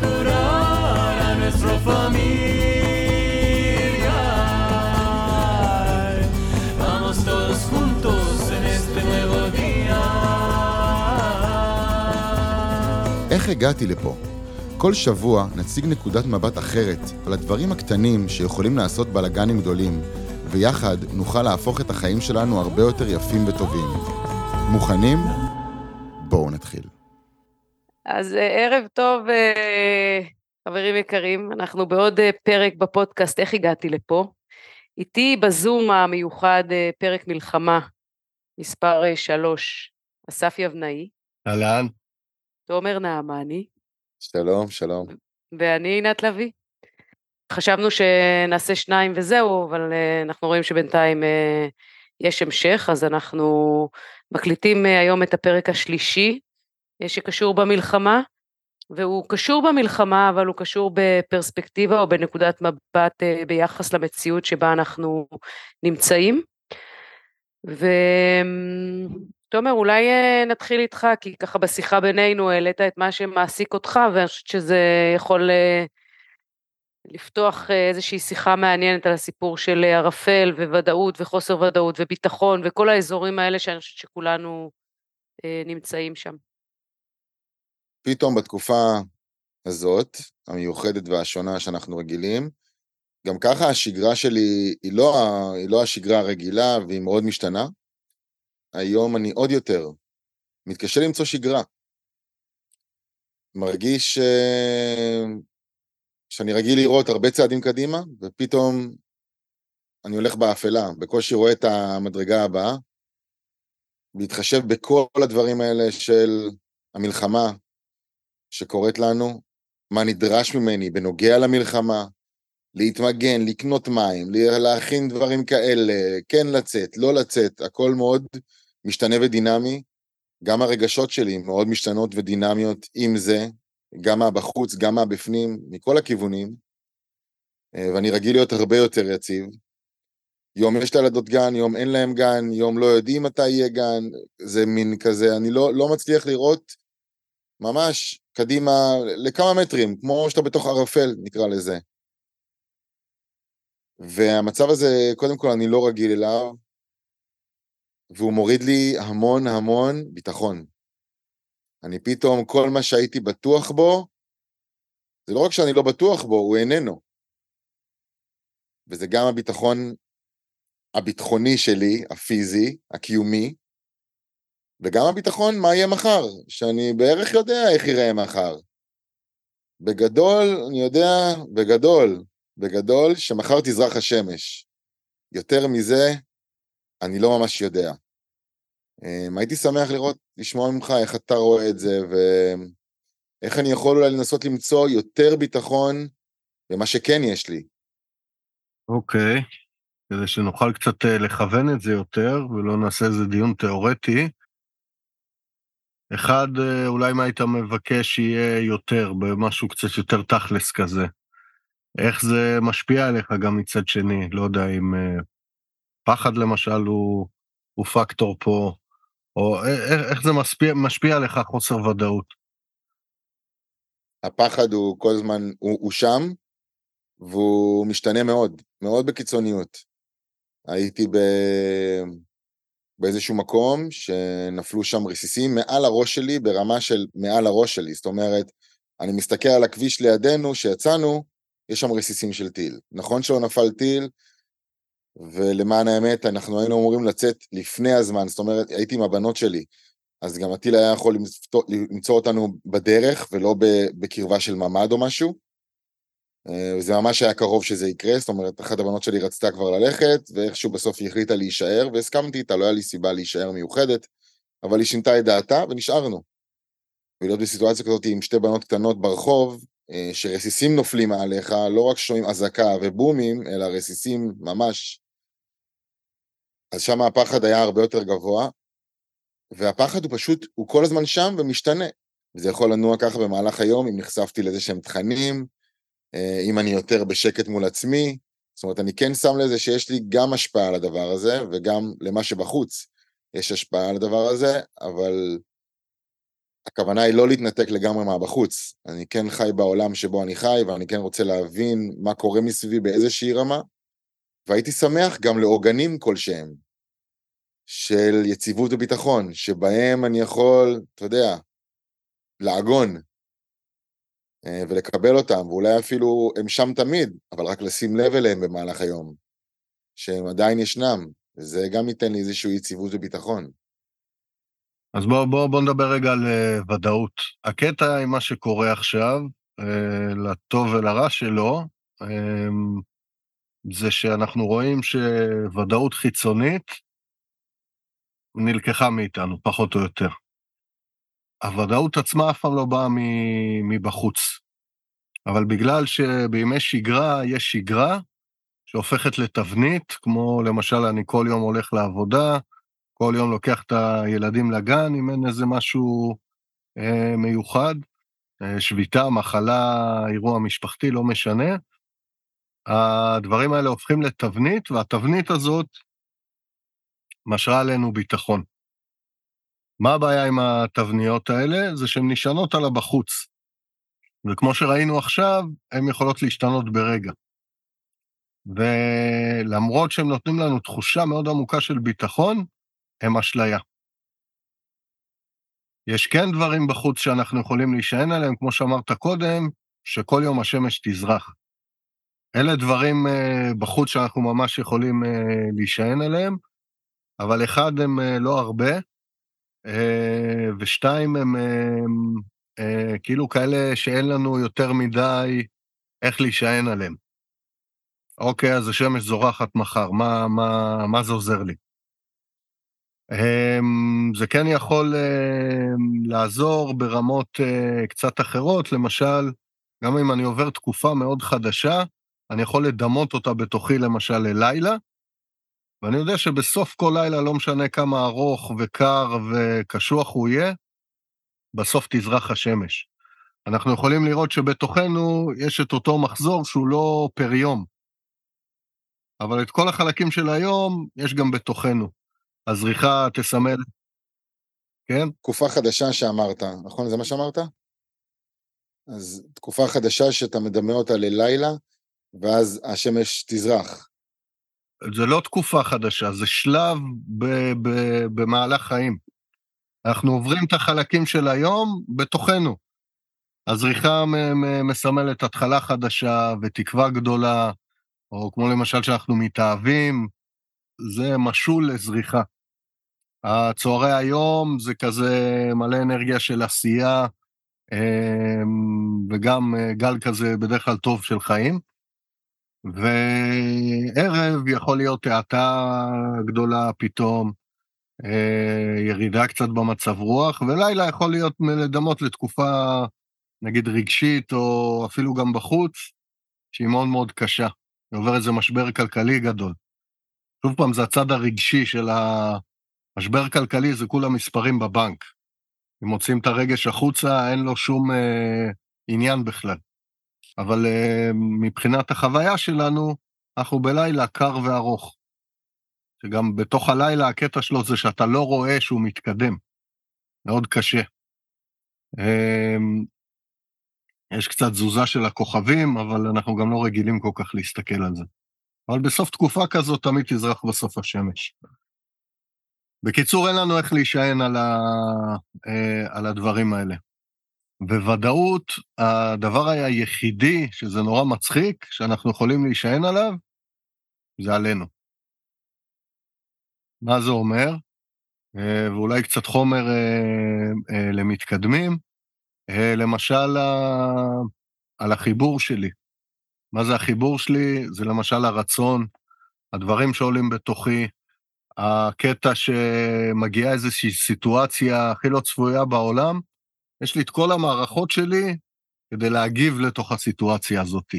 curar a nuestra familia. Vamos todos juntos en este nuevo día. איך הגעתי לפה? כל שבוע נציג נקודת מבט אחרת על הדברים הקטנים שיכולים לעשות בלאגנים גדולים, ויחד נוכל להפוך את החיים שלנו הרבה יותר יפים וטובים. מוכנים? בואו נתחיל. אז אה, ערב טוב, אה, חברים יקרים, אנחנו בעוד אה, פרק בפודקאסט איך הגעתי לפה. איתי בזום המיוחד פרק מלחמה, מספר שלוש, אסף יבנאי, אהלן. תומר נעמני, שלום, שלום. ואני עינת לביא. חשבנו שנעשה שניים וזהו, אבל אנחנו רואים שבינתיים יש המשך, אז אנחנו מקליטים היום את הפרק השלישי שקשור במלחמה, והוא קשור במלחמה, אבל הוא קשור בפרספקטיבה או בנקודת מבט אה, ביחס למציאות שבה אנחנו נמצאים. ותומר, אולי אה, נתחיל איתך, כי ככה בשיחה בינינו העלית את מה שמעסיק אותך, ואני חושבת שזה יכול אה, לפתוח איזושהי שיחה מעניינת על הסיפור של ערפל וודאות וחוסר ודאות וביטחון וכל האזורים האלה שאני חושבת שכולנו נמצאים שם. פתאום בתקופה הזאת, המיוחדת והשונה שאנחנו רגילים, גם ככה השגרה שלי היא לא, היא לא השגרה הרגילה והיא מאוד משתנה. היום אני עוד יותר מתקשה למצוא שגרה. מרגיש אה, שאני רגיל לראות הרבה צעדים קדימה, ופתאום אני הולך באפלה, בקושי רואה את המדרגה הבאה, בהתחשב בכל הדברים האלה של המלחמה שקורית לנו, מה נדרש ממני בנוגע למלחמה, להתמגן, לקנות מים, לה- להכין דברים כאלה, כן לצאת, לא לצאת, הכל מאוד משתנה ודינמי. גם הרגשות שלי מאוד משתנות ודינמיות עם זה, גם מהבחוץ, גם מהבפנים, מכל הכיוונים, אה, ואני רגיל להיות הרבה יותר יציב. יום יש לילדות גן, יום אין להם גן, יום לא יודעים מתי יהיה גן, זה מין כזה, אני לא, לא מצליח לראות ממש קדימה לכמה מטרים, כמו שאתה בתוך ערפל, נקרא לזה. והמצב הזה, קודם כל, אני לא רגיל אליו, והוא מוריד לי המון המון ביטחון. אני פתאום, כל מה שהייתי בטוח בו, זה לא רק שאני לא בטוח בו, הוא איננו. וזה גם הביטחון הביטחוני שלי, הפיזי, הקיומי, וגם הביטחון מה יהיה מחר, שאני בערך יודע איך ייראה מחר. בגדול, אני יודע, בגדול, בגדול, שמחר תזרח השמש. יותר מזה, אני לא ממש יודע. אמ, הייתי שמח לראות, לשמוע ממך איך אתה רואה את זה, ואיך אני יכול אולי לנסות למצוא יותר ביטחון במה שכן יש לי. אוקיי. כדי שנוכל קצת אה, לכוון את זה יותר, ולא נעשה איזה דיון תיאורטי. אחד, אה, אולי מה היית מבקש שיהיה יותר, במשהו קצת יותר תכלס כזה. איך זה משפיע עליך גם מצד שני, לא יודע אם אה, פחד למשל הוא, הוא פקטור פה, או איך, איך זה משפיע, משפיע עליך חוסר ודאות. הפחד הוא כל הזמן, הוא, הוא שם, והוא משתנה מאוד, מאוד בקיצוניות. הייתי ב... באיזשהו מקום שנפלו שם רסיסים מעל הראש שלי, ברמה של מעל הראש שלי. זאת אומרת, אני מסתכל על הכביש לידינו, שיצאנו, יש שם רסיסים של טיל. נכון שלא נפל טיל, ולמען האמת, אנחנו היינו אמורים לצאת לפני הזמן, זאת אומרת, הייתי עם הבנות שלי, אז גם הטיל היה יכול למצוא, למצוא אותנו בדרך, ולא בקרבה של ממ"ד או משהו. אה, זה ממש היה קרוב שזה יקרה, זאת אומרת, אחת הבנות שלי רצתה כבר ללכת, ואיכשהו בסוף היא החליטה להישאר, והסכמתי איתה, לא היה לי סיבה להישאר מיוחדת, אבל היא שינתה את דעתה, ונשארנו. ולהיות בסיטואציה כזאת עם שתי בנות קטנות ברחוב, אה, שרסיסים נופלים מעליך, לא רק שומעים אזעקה ובומים, אלא רסיסים ממש. אז שם הפחד היה הרבה יותר גבוה, והפחד הוא פשוט, הוא כל הזמן שם ומשתנה. וזה יכול לנוע ככה במהלך היום, אם נחשפתי לאיזה שהם תכנים, אם אני יותר בשקט מול עצמי, זאת אומרת, אני כן שם לזה שיש לי גם השפעה על הדבר הזה, וגם למה שבחוץ יש השפעה על הדבר הזה, אבל הכוונה היא לא להתנתק לגמרי מהבחוץ. אני כן חי בעולם שבו אני חי, ואני כן רוצה להבין מה קורה מסביבי באיזושהי רמה, והייתי שמח גם לעוגנים כלשהם של יציבות וביטחון, שבהם אני יכול, אתה יודע, לעגון אה, ולקבל אותם, ואולי אפילו הם שם תמיד, אבל רק לשים לב אליהם במהלך היום, שהם עדיין ישנם, וזה גם ייתן לי איזושהי יציבות וביטחון. אז בואו בוא, בוא נדבר רגע על uh, ודאות. הקטע עם מה שקורה עכשיו, uh, לטוב ולרע שלו, uh, זה שאנחנו רואים שוודאות חיצונית נלקחה מאיתנו, פחות או יותר. הוודאות עצמה אף פעם לא באה מבחוץ. אבל בגלל שבימי שגרה יש שגרה שהופכת לתבנית, כמו למשל אני כל יום הולך לעבודה, כל יום לוקח את הילדים לגן, אם אין איזה משהו אה, מיוחד, אה, שביתה, מחלה, אירוע משפחתי, לא משנה. הדברים האלה הופכים לתבנית, והתבנית הזאת משרה עלינו ביטחון. מה הבעיה עם התבניות האלה? זה שהן נשענות על הבחוץ. וכמו שראינו עכשיו, הן יכולות להשתנות ברגע. ולמרות שהם נותנים לנו תחושה מאוד עמוקה של ביטחון, הם אשליה. יש כן דברים בחוץ שאנחנו יכולים להישען עליהם, כמו שאמרת קודם, שכל יום השמש תזרח. אלה דברים uh, בחוץ שאנחנו ממש יכולים uh, להישען עליהם, אבל אחד הם uh, לא הרבה, ושתיים הם uh, uh, כאילו כאלה שאין לנו יותר מדי איך להישען עליהם. אוקיי, אז השמש זורחת מחר, מה, מה, מה זה עוזר לי? אמ, זה כן יכול אמ, לעזור ברמות אה, קצת אחרות, למשל, גם אם אני עובר תקופה מאוד חדשה, אני יכול לדמות אותה בתוכי למשל ללילה, ואני יודע שבסוף כל לילה, לא משנה כמה ארוך וקר וקשוח הוא יהיה, בסוף תזרח השמש. אנחנו יכולים לראות שבתוכנו יש את אותו מחזור שהוא לא פר יום, אבל את כל החלקים של היום יש גם בתוכנו. הזריחה תסמל, כן? תקופה חדשה שאמרת, נכון? זה מה שאמרת? אז תקופה חדשה שאתה מדמה אותה ללילה, ואז השמש תזרח. זה לא תקופה חדשה, זה שלב ב- ב- במהלך חיים. אנחנו עוברים את החלקים של היום בתוכנו. הזריחה מסמלת התחלה חדשה ותקווה גדולה, או כמו למשל שאנחנו מתאהבים, זה משול לזריחה. הצהרי היום זה כזה מלא אנרגיה של עשייה, אמ, וגם אה, גל כזה בדרך כלל טוב של חיים. וערב יכול להיות האטה גדולה פתאום, אה, ירידה קצת במצב רוח, ולילה יכול להיות לדמות לתקופה, נגיד רגשית, או אפילו גם בחוץ, שהיא מאוד מאוד קשה. עובר איזה משבר כלכלי גדול. שוב פעם, זה הצד הרגשי של ה... משבר כלכלי זה כולה מספרים בבנק. אם מוצאים את הרגש החוצה, אין לו שום אה, עניין בכלל. אבל אה, מבחינת החוויה שלנו, אנחנו בלילה קר וארוך. שגם בתוך הלילה הקטע שלו זה שאתה לא רואה שהוא מתקדם. מאוד קשה. אה, יש קצת תזוזה של הכוכבים, אבל אנחנו גם לא רגילים כל כך להסתכל על זה. אבל בסוף תקופה כזאת תמיד תזרח בסוף השמש. בקיצור, אין לנו איך להישען על, ה, אה, על הדברים האלה. בוודאות, הדבר היחידי, שזה נורא מצחיק, שאנחנו יכולים להישען עליו, זה עלינו. מה זה אומר? אה, ואולי קצת חומר אה, למתקדמים. למשל, על החיבור שלי. מה זה החיבור שלי? זה למשל הרצון, הדברים שעולים בתוכי, הקטע שמגיעה איזושהי סיטואציה הכי לא צפויה בעולם, יש לי את כל המערכות שלי כדי להגיב לתוך הסיטואציה הזאת.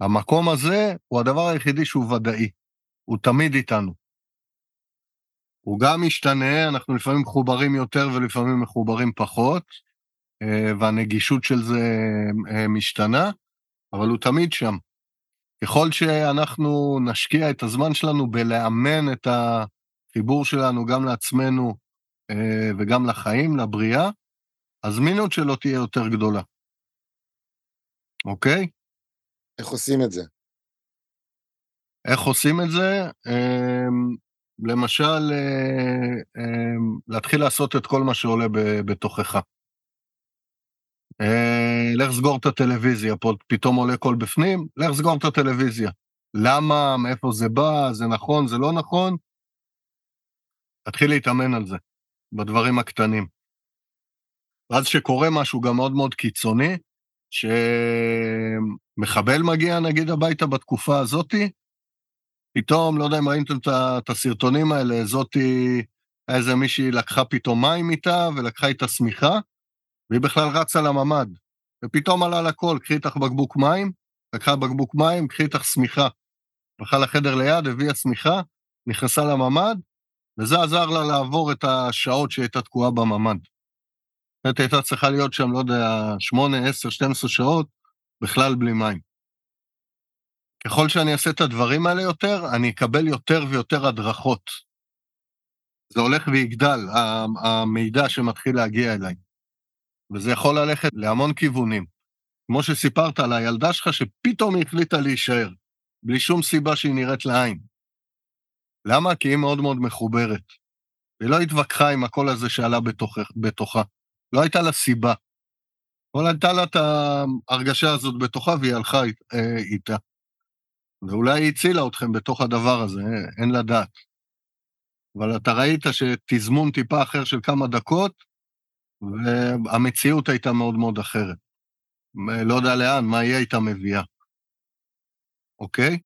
המקום הזה הוא הדבר היחידי שהוא ודאי, הוא תמיד איתנו. הוא גם משתנה, אנחנו לפעמים מחוברים יותר ולפעמים מחוברים פחות, אה, והנגישות של זה אה, משתנה, אבל הוא תמיד שם. ככל שאנחנו נשקיע את הזמן שלנו בלאמן את החיבור שלנו גם לעצמנו אה, וגם לחיים, לבריאה, הזמינות שלו תהיה יותר גדולה. אוקיי? איך עושים את זה? איך עושים את זה? אמ, למשל, אה, אמ, להתחיל לעשות את כל מה שעולה בתוכך. אה, לך סגור את הטלוויזיה, פה פתאום עולה קול בפנים, לך סגור את הטלוויזיה. למה, מאיפה זה בא, זה נכון, זה לא נכון? תתחיל להתאמן על זה, בדברים הקטנים. ואז שקורה משהו גם מאוד מאוד קיצוני, שמחבל מגיע נגיד הביתה בתקופה הזאתי, פתאום, לא יודע אם ראיתם את הסרטונים האלה, זאתי, איזה מישהי לקחה פתאום מים איתה ולקחה איתה שמיכה, והיא בכלל רצה לממ"ד. ופתאום עלה לה קול, קחי איתך בקבוק מים, לקחה בקבוק מים, קחי איתך שמיכה. הלכה לחדר ליד, הביאה שמיכה, נכנסה לממ"ד, וזה עזר לה לעבור את השעות שהיא הייתה תקועה בממ"ד. זאת הייתה צריכה להיות שם, לא יודע, 8, 10, 12 שעות, בכלל בלי מים. ככל שאני אעשה את הדברים האלה יותר, אני אקבל יותר ויותר הדרכות. זה הולך ויגדל, המידע שמתחיל להגיע אליי. וזה יכול ללכת להמון כיוונים. כמו שסיפרת על הילדה שלך, שפתאום היא החליטה להישאר, בלי שום סיבה שהיא נראית לעין. למה? כי היא מאוד מאוד מחוברת. היא לא התווכחה עם הקול הזה שעלה בתוך, בתוכה. לא הייתה לה סיבה. אבל הייתה לה את ההרגשה הזאת בתוכה והיא הלכה אה, איתה. ואולי היא הצילה אתכם בתוך הדבר הזה, אין לדעת. אבל אתה ראית שתזמון טיפה אחר של כמה דקות, והמציאות הייתה מאוד מאוד אחרת. לא יודע לאן, מה היא הייתה מביאה. אוקיי?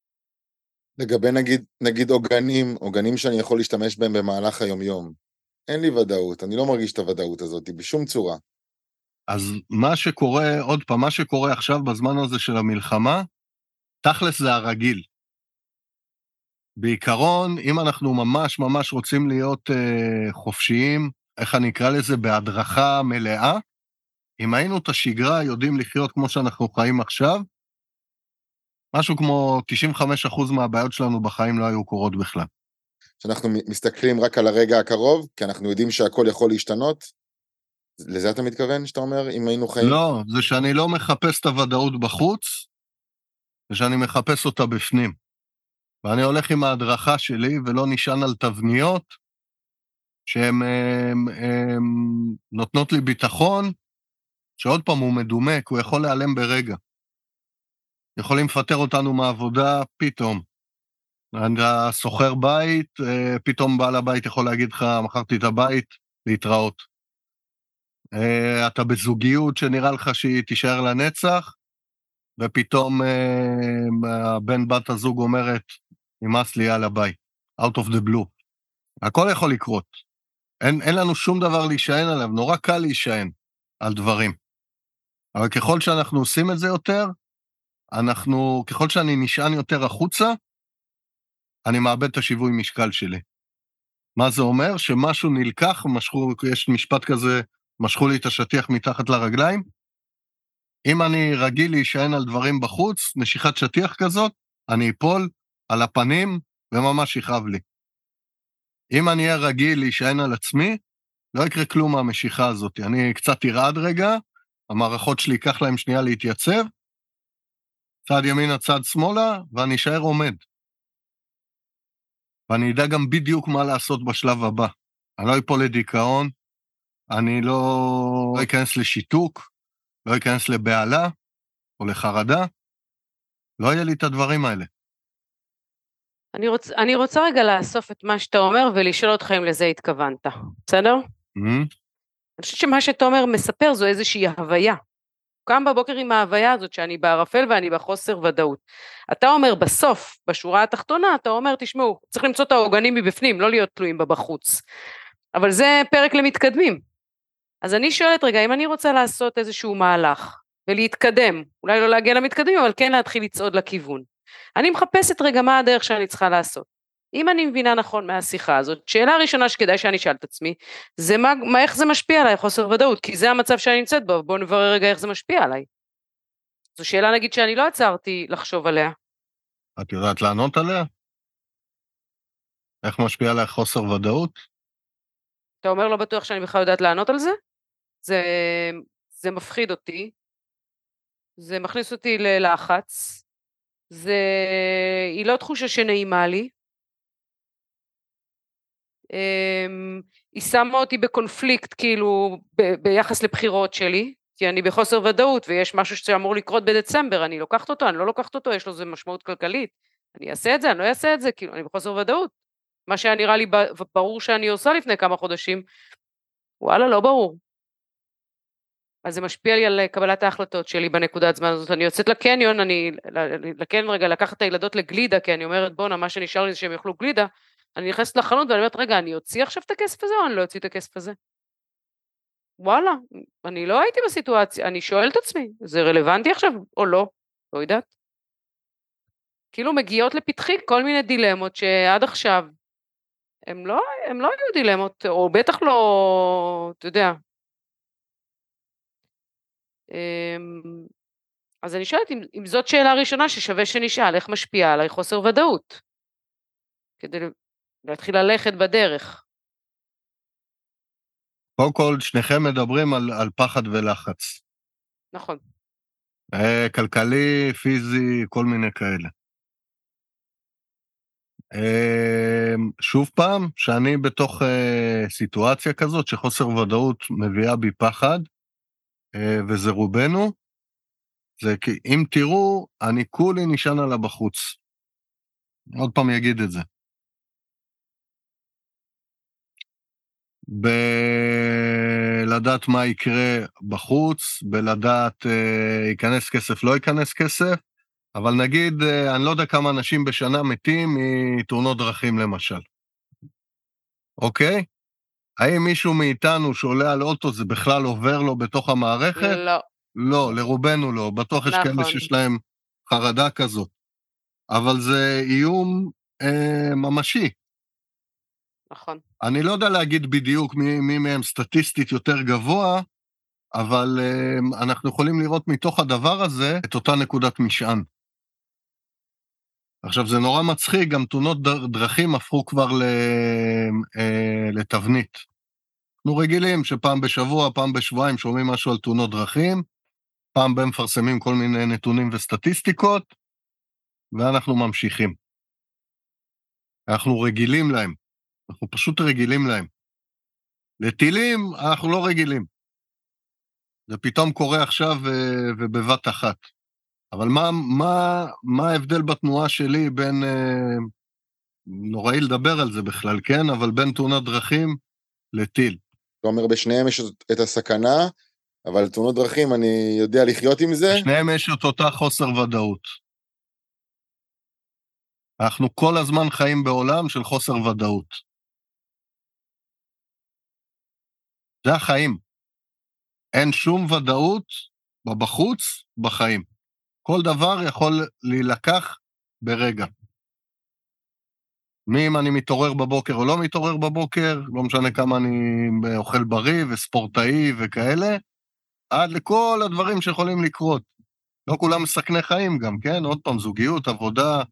לגבי נגיד, נגיד עוגנים, עוגנים שאני יכול להשתמש בהם במהלך היומיום. אין לי ודאות, אני לא מרגיש את הוודאות הזאת בשום צורה. אז מה שקורה, עוד פעם, מה שקורה עכשיו בזמן הזה של המלחמה, תכלס זה הרגיל. בעיקרון, אם אנחנו ממש ממש רוצים להיות אה, חופשיים, איך אני אקרא לזה, בהדרכה מלאה, אם היינו את השגרה יודעים לחיות כמו שאנחנו חיים עכשיו, משהו כמו 95% מהבעיות שלנו בחיים לא היו קורות בכלל. שאנחנו מסתכלים רק על הרגע הקרוב, כי אנחנו יודעים שהכל יכול להשתנות? לזה אתה מתכוון, שאתה אומר, אם היינו חיים? לא, זה שאני לא מחפש את הוודאות בחוץ, זה שאני מחפש אותה בפנים. ואני הולך עם ההדרכה שלי ולא נשען על תבניות שהן נותנות לי ביטחון, שעוד פעם הוא מדומה, כי הוא יכול להיעלם ברגע. יכולים לפטר אותנו מהעבודה פתאום. אתה שוכר בית, אה, פתאום בעל הבית יכול להגיד לך, מכרתי את הבית, להתראות. אה, אתה בזוגיות שנראה לך שהיא תישאר לנצח, ופתאום אה, בן בת הזוג אומרת, נמאס לי, יאללה ביי, out of the blue. הכל יכול לקרות. אין, אין לנו שום דבר להישען עליו, נורא קל להישען על דברים. אבל ככל שאנחנו עושים את זה יותר, אנחנו, ככל שאני נשען יותר החוצה, אני מאבד את השיווי משקל שלי. מה זה אומר? שמשהו נלקח, משכו, יש משפט כזה, משכו לי את השטיח מתחת לרגליים. אם אני רגיל להישען על דברים בחוץ, נשיכת שטיח כזאת, אני אפול על הפנים וממש יכאב לי. אם אני אהיה רגיל להישען על עצמי, לא יקרה כלום מהמשיכה הזאת. אני קצת ארעד רגע, המערכות שלי ייקח להם שנייה להתייצב, צד ימינה, צד שמאלה, ואני אשאר עומד. ואני אדע גם בדיוק מה לעשות בשלב הבא. אני לא אפול לדיכאון, אני לא, לא אכנס לשיתוק, לא אכנס לבהלה או לחרדה, לא יהיה לי את הדברים האלה. אני, רוצ, אני רוצה רגע לאסוף את מה שאתה אומר ולשאול אותך אם לזה התכוונת, בסדר? Mm-hmm. אני חושבת שמה שאתה אומר מספר זו איזושהי הוויה. קם בבוקר עם ההוויה הזאת שאני בערפל ואני בחוסר ודאות. אתה אומר בסוף, בשורה התחתונה, אתה אומר, תשמעו, צריך למצוא את העוגנים מבפנים, לא להיות תלויים בה בחוץ. אבל זה פרק למתקדמים. אז אני שואלת רגע, אם אני רוצה לעשות איזשהו מהלך ולהתקדם, אולי לא להגיע למתקדמים, אבל כן להתחיל לצעוד לכיוון. אני מחפשת רגע מה הדרך שאני צריכה לעשות. אם אני מבינה נכון מהשיחה הזאת, שאלה ראשונה שכדאי שאני אשאל את עצמי, זה מה, מה, איך זה משפיע עליי, חוסר ודאות, כי זה המצב שאני נמצאת בו, בואו נברר רגע איך זה משפיע עליי. זו שאלה נגיד שאני לא עצרתי לחשוב עליה. את יודעת לענות עליה? איך משפיע עליי חוסר ודאות? אתה אומר לא בטוח שאני בכלל יודעת לענות על זה? זה, זה מפחיד אותי, זה מכניס אותי ללחץ, זה... היא לא תחושה שנעימה לי. אמ, היא שמה אותי בקונפליקט כאילו ב- ביחס לבחירות שלי, כי אני בחוסר ודאות ויש משהו שאמור לקרות בדצמבר, אני לוקחת אותו, אני לא לוקחת אותו, יש לו איזה משמעות כלכלית. אני אעשה את זה, אני לא אעשה את זה, כאילו, אני בחוסר ודאות. מה שהיה נראה לי ברור שאני עושה לפני כמה חודשים, וואלה, לא ברור. אז זה משפיע לי על קבלת ההחלטות שלי בנקודת זמן הזאת. אני יוצאת לקניון, אני, לקניון רגע, לקחת את הילדות לגלידה, כי אני אומרת, בואנה, מה שנשאר לי זה שהם יאכלו גלידה. אני נכנסת לחנות ואני אומרת, רגע, אני אוציא עכשיו את הכסף הזה או אני לא אוציא את הכסף הזה? וואלה, אני לא הייתי בסיטואציה, אני שואלת את עצמי, זה רלוונטי עכשיו או לא? לא יודעת. כאילו מגיעות לפתחי כל מיני דילמות שעד עכשיו הם לא, הם לא היו דילמות, או בטח לא, אתה יודע. אמ, אז אני שואלת אם, אם זאת שאלה ראשונה ששווה שנשאל, איך משפיעה עליי חוסר ודאות? כדי להתחיל ללכת בדרך. קודם כל, שניכם מדברים על, על פחד ולחץ. נכון. אה, כלכלי, פיזי, כל מיני כאלה. אה, שוב פעם, שאני בתוך אה, סיטואציה כזאת שחוסר ודאות מביאה בי פחד, וזה רובנו, זה כי אם תראו, אני כולי נשען על הבחוץ. עוד פעם אגיד את זה. בלדעת מה יקרה בחוץ, בלדעת אה, ייכנס כסף, לא ייכנס כסף, אבל נגיד, אה, אני לא יודע כמה אנשים בשנה מתים מתאונות דרכים למשל. אוקיי? האם מישהו מאיתנו שעולה על אוטו זה בכלל עובר לו בתוך המערכת? לא. לא, לרובנו לא. בטוח יש נכון. כאלה שיש להם חרדה כזאת. אבל זה איום אה, ממשי. נכון. אני לא יודע להגיד בדיוק מי, מי מהם סטטיסטית יותר גבוה, אבל uh, אנחנו יכולים לראות מתוך הדבר הזה את אותה נקודת משען. עכשיו, זה נורא מצחיק, גם תאונות דרכים הפכו כבר ל, uh, לתבנית. אנחנו רגילים שפעם בשבוע, פעם בשבועיים שומעים משהו על תאונות דרכים, פעם ב מפרסמים כל מיני נתונים וסטטיסטיקות, ואנחנו ממשיכים. אנחנו רגילים להם. אנחנו פשוט רגילים להם. לטילים אנחנו לא רגילים. זה פתאום קורה עכשיו אה, ובבת אחת. אבל מה, מה, מה ההבדל בתנועה שלי בין, אה, נוראי לדבר על זה בכלל, כן? אבל בין תאונת דרכים לטיל. אתה אומר, בשניהם יש את הסכנה, אבל תאונות דרכים, אני יודע לחיות עם זה. בשניהם יש את אותה חוסר ודאות. אנחנו כל הזמן חיים בעולם של חוסר ודאות. זה החיים. אין שום ודאות בחוץ, בחיים. כל דבר יכול להילקח ברגע. מאם אני מתעורר בבוקר או לא מתעורר בבוקר, לא משנה כמה אני אוכל בריא וספורטאי וכאלה, עד לכל הדברים שיכולים לקרות. לא כולם מסכני חיים גם, כן? עוד פעם, זוגיות, עבודה,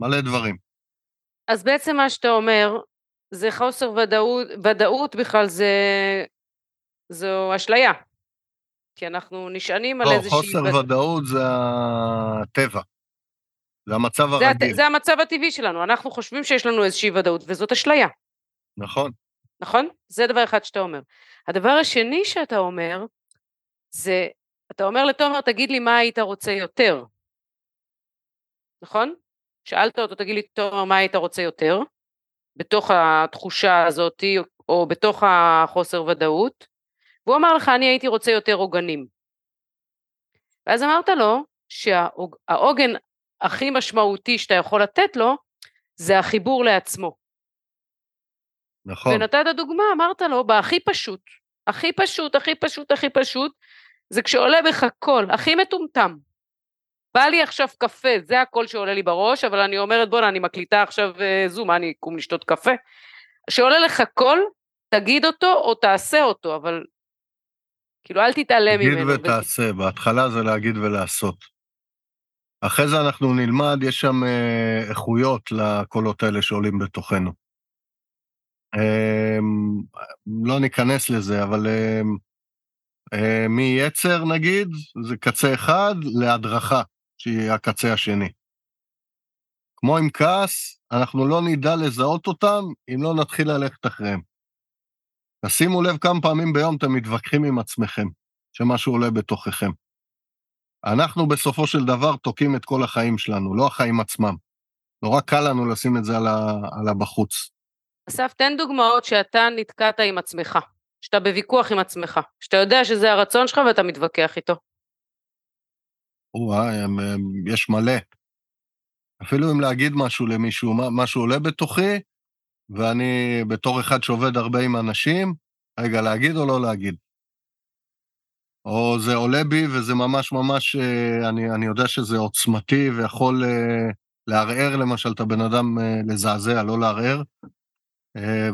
מלא דברים. אז בעצם מה שאתה אומר, זה חוסר ודאות, ודאות בכלל זה, זו אשליה. כי אנחנו נשענים על לא, איזושהי... חוסר וד... ודאות זה הטבע. זה המצב זה הרגיל. זה המצב הטבעי שלנו, אנחנו חושבים שיש לנו איזושהי ודאות, וזאת אשליה. נכון. נכון? זה דבר אחד שאתה אומר. הדבר השני שאתה אומר, זה, אתה אומר לתומר, תגיד לי מה היית רוצה יותר. נכון? שאלת אותו, תגיד לי, תומר, מה היית רוצה יותר? בתוך התחושה הזאת, או בתוך החוסר ודאות, והוא אמר לך, אני הייתי רוצה יותר עוגנים. ואז אמרת לו שהעוגן הכי משמעותי שאתה יכול לתת לו, זה החיבור לעצמו. נכון. ונתת דוגמה, אמרת לו, בהכי פשוט, הכי פשוט, הכי פשוט, הכי פשוט, זה כשעולה בך קול, הכי מטומטם. בא לי עכשיו קפה, זה הקול שעולה לי בראש, אבל אני אומרת, בואנה, אני מקליטה עכשיו זום, מה, אני אקום לשתות קפה? שעולה לך קול, תגיד אותו או תעשה אותו, אבל כאילו אל תתעלם ממנו. תגיד ותעשה, בהתחלה זה להגיד ולעשות. אחרי זה אנחנו נלמד, יש שם אה, איכויות לקולות האלה שעולים בתוכנו. אה, לא ניכנס לזה, אבל אה, אה, מיצר נגיד, זה קצה אחד, להדרכה, שהיא הקצה השני. כמו עם כעס, אנחנו לא נדע לזהות אותם אם לא נתחיל ללכת אחריהם. תשימו לב כמה פעמים ביום אתם מתווכחים עם עצמכם, שמשהו עולה בתוככם. אנחנו בסופו של דבר תוקעים את כל החיים שלנו, לא החיים עצמם. נורא קל לנו לשים את זה על, על הבחוץ. אסף, תן דוגמאות שאתה נתקעת עם עצמך, שאתה בוויכוח עם עצמך, שאתה יודע שזה הרצון שלך ואתה מתווכח איתו. וואי, יש מלא. אפילו אם להגיד משהו למישהו, משהו עולה בתוכי, ואני בתור אחד שעובד הרבה עם אנשים, רגע, להגיד או לא להגיד? או זה עולה בי וזה ממש ממש, אה, אני, אני יודע שזה עוצמתי ויכול אה, לערער למשל את הבן אדם, אה, לזעזע, לא לערער,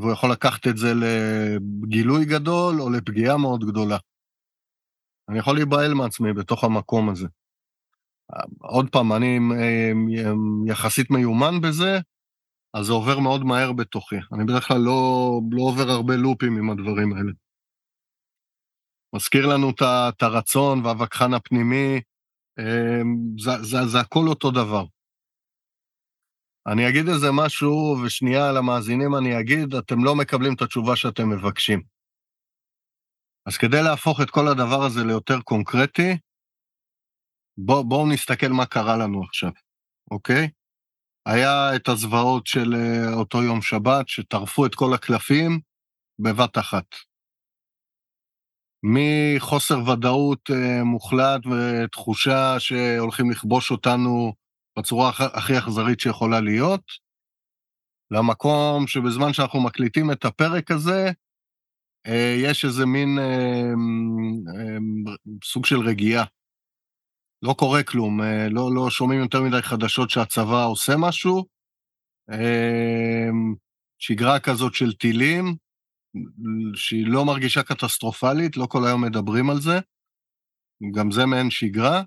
והוא יכול לקחת את זה לגילוי גדול או לפגיעה מאוד גדולה. אני יכול להיבהל מעצמי בתוך המקום הזה. עוד פעם, אני יחסית מיומן בזה, אז זה עובר מאוד מהר בתוכי. אני בדרך כלל לא, לא עובר הרבה לופים עם הדברים האלה. מזכיר לנו את הרצון והווכחן הפנימי, אמ, זה, זה, זה הכל אותו דבר. אני אגיד איזה משהו, ושנייה למאזינים אני אגיד, אתם לא מקבלים את התשובה שאתם מבקשים. אז כדי להפוך את כל הדבר הזה ליותר קונקרטי, בוא נסתכל מה קרה לנו עכשיו, אוקיי? היה את הזוועות של אה, אותו יום שבת, שטרפו את כל הקלפים בבת אחת. מחוסר ודאות אה, מוחלט ותחושה שהולכים לכבוש אותנו בצורה הכי אכזרית שיכולה להיות, למקום שבזמן שאנחנו מקליטים את הפרק הזה, אה, יש איזה מין סוג של רגיעה. לא קורה כלום, אה, לא, לא שומעים יותר מדי חדשות שהצבא עושה משהו. אמ, שגרה כזאת של טילים, שהיא לא מרגישה קטסטרופלית, לא כל היום מדברים על זה, גם זה מעין שגרה,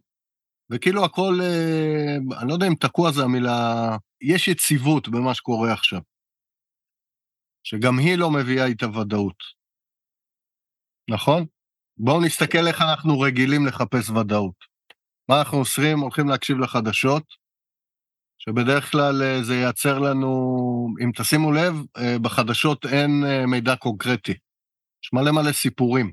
וכאילו הכל, אה, אני לא יודע אם תקוע זה המילה, יש יציבות במה שקורה עכשיו, שגם היא לא מביאה איתה ודאות, נכון? בואו נסתכל איך אנחנו רגילים לחפש ודאות. מה אנחנו עושים? הולכים להקשיב לחדשות, שבדרך כלל אה, זה ייצר לנו, אם תשימו לב, אה, בחדשות אין אה, מידע קונקרטי. יש מלא מלא סיפורים.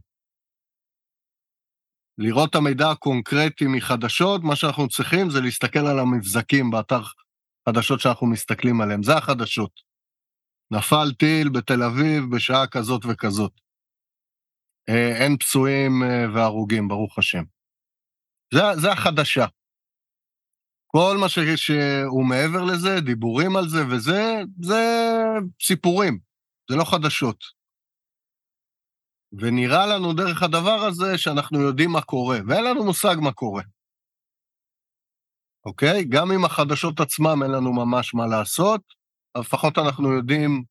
לראות את המידע הקונקרטי מחדשות, מה שאנחנו צריכים זה להסתכל על המבזקים באתר חדשות שאנחנו מסתכלים עליהם. זה החדשות. נפל טיל בתל אביב בשעה כזאת וכזאת. אין פצועים והרוגים, ברוך השם. זה, זה החדשה. כל מה שהוא מעבר לזה, דיבורים על זה וזה, זה סיפורים, זה לא חדשות. ונראה לנו דרך הדבר הזה שאנחנו יודעים מה קורה, ואין לנו מושג מה קורה. אוקיי? גם עם החדשות עצמם אין לנו ממש מה לעשות, אבל לפחות אנחנו יודעים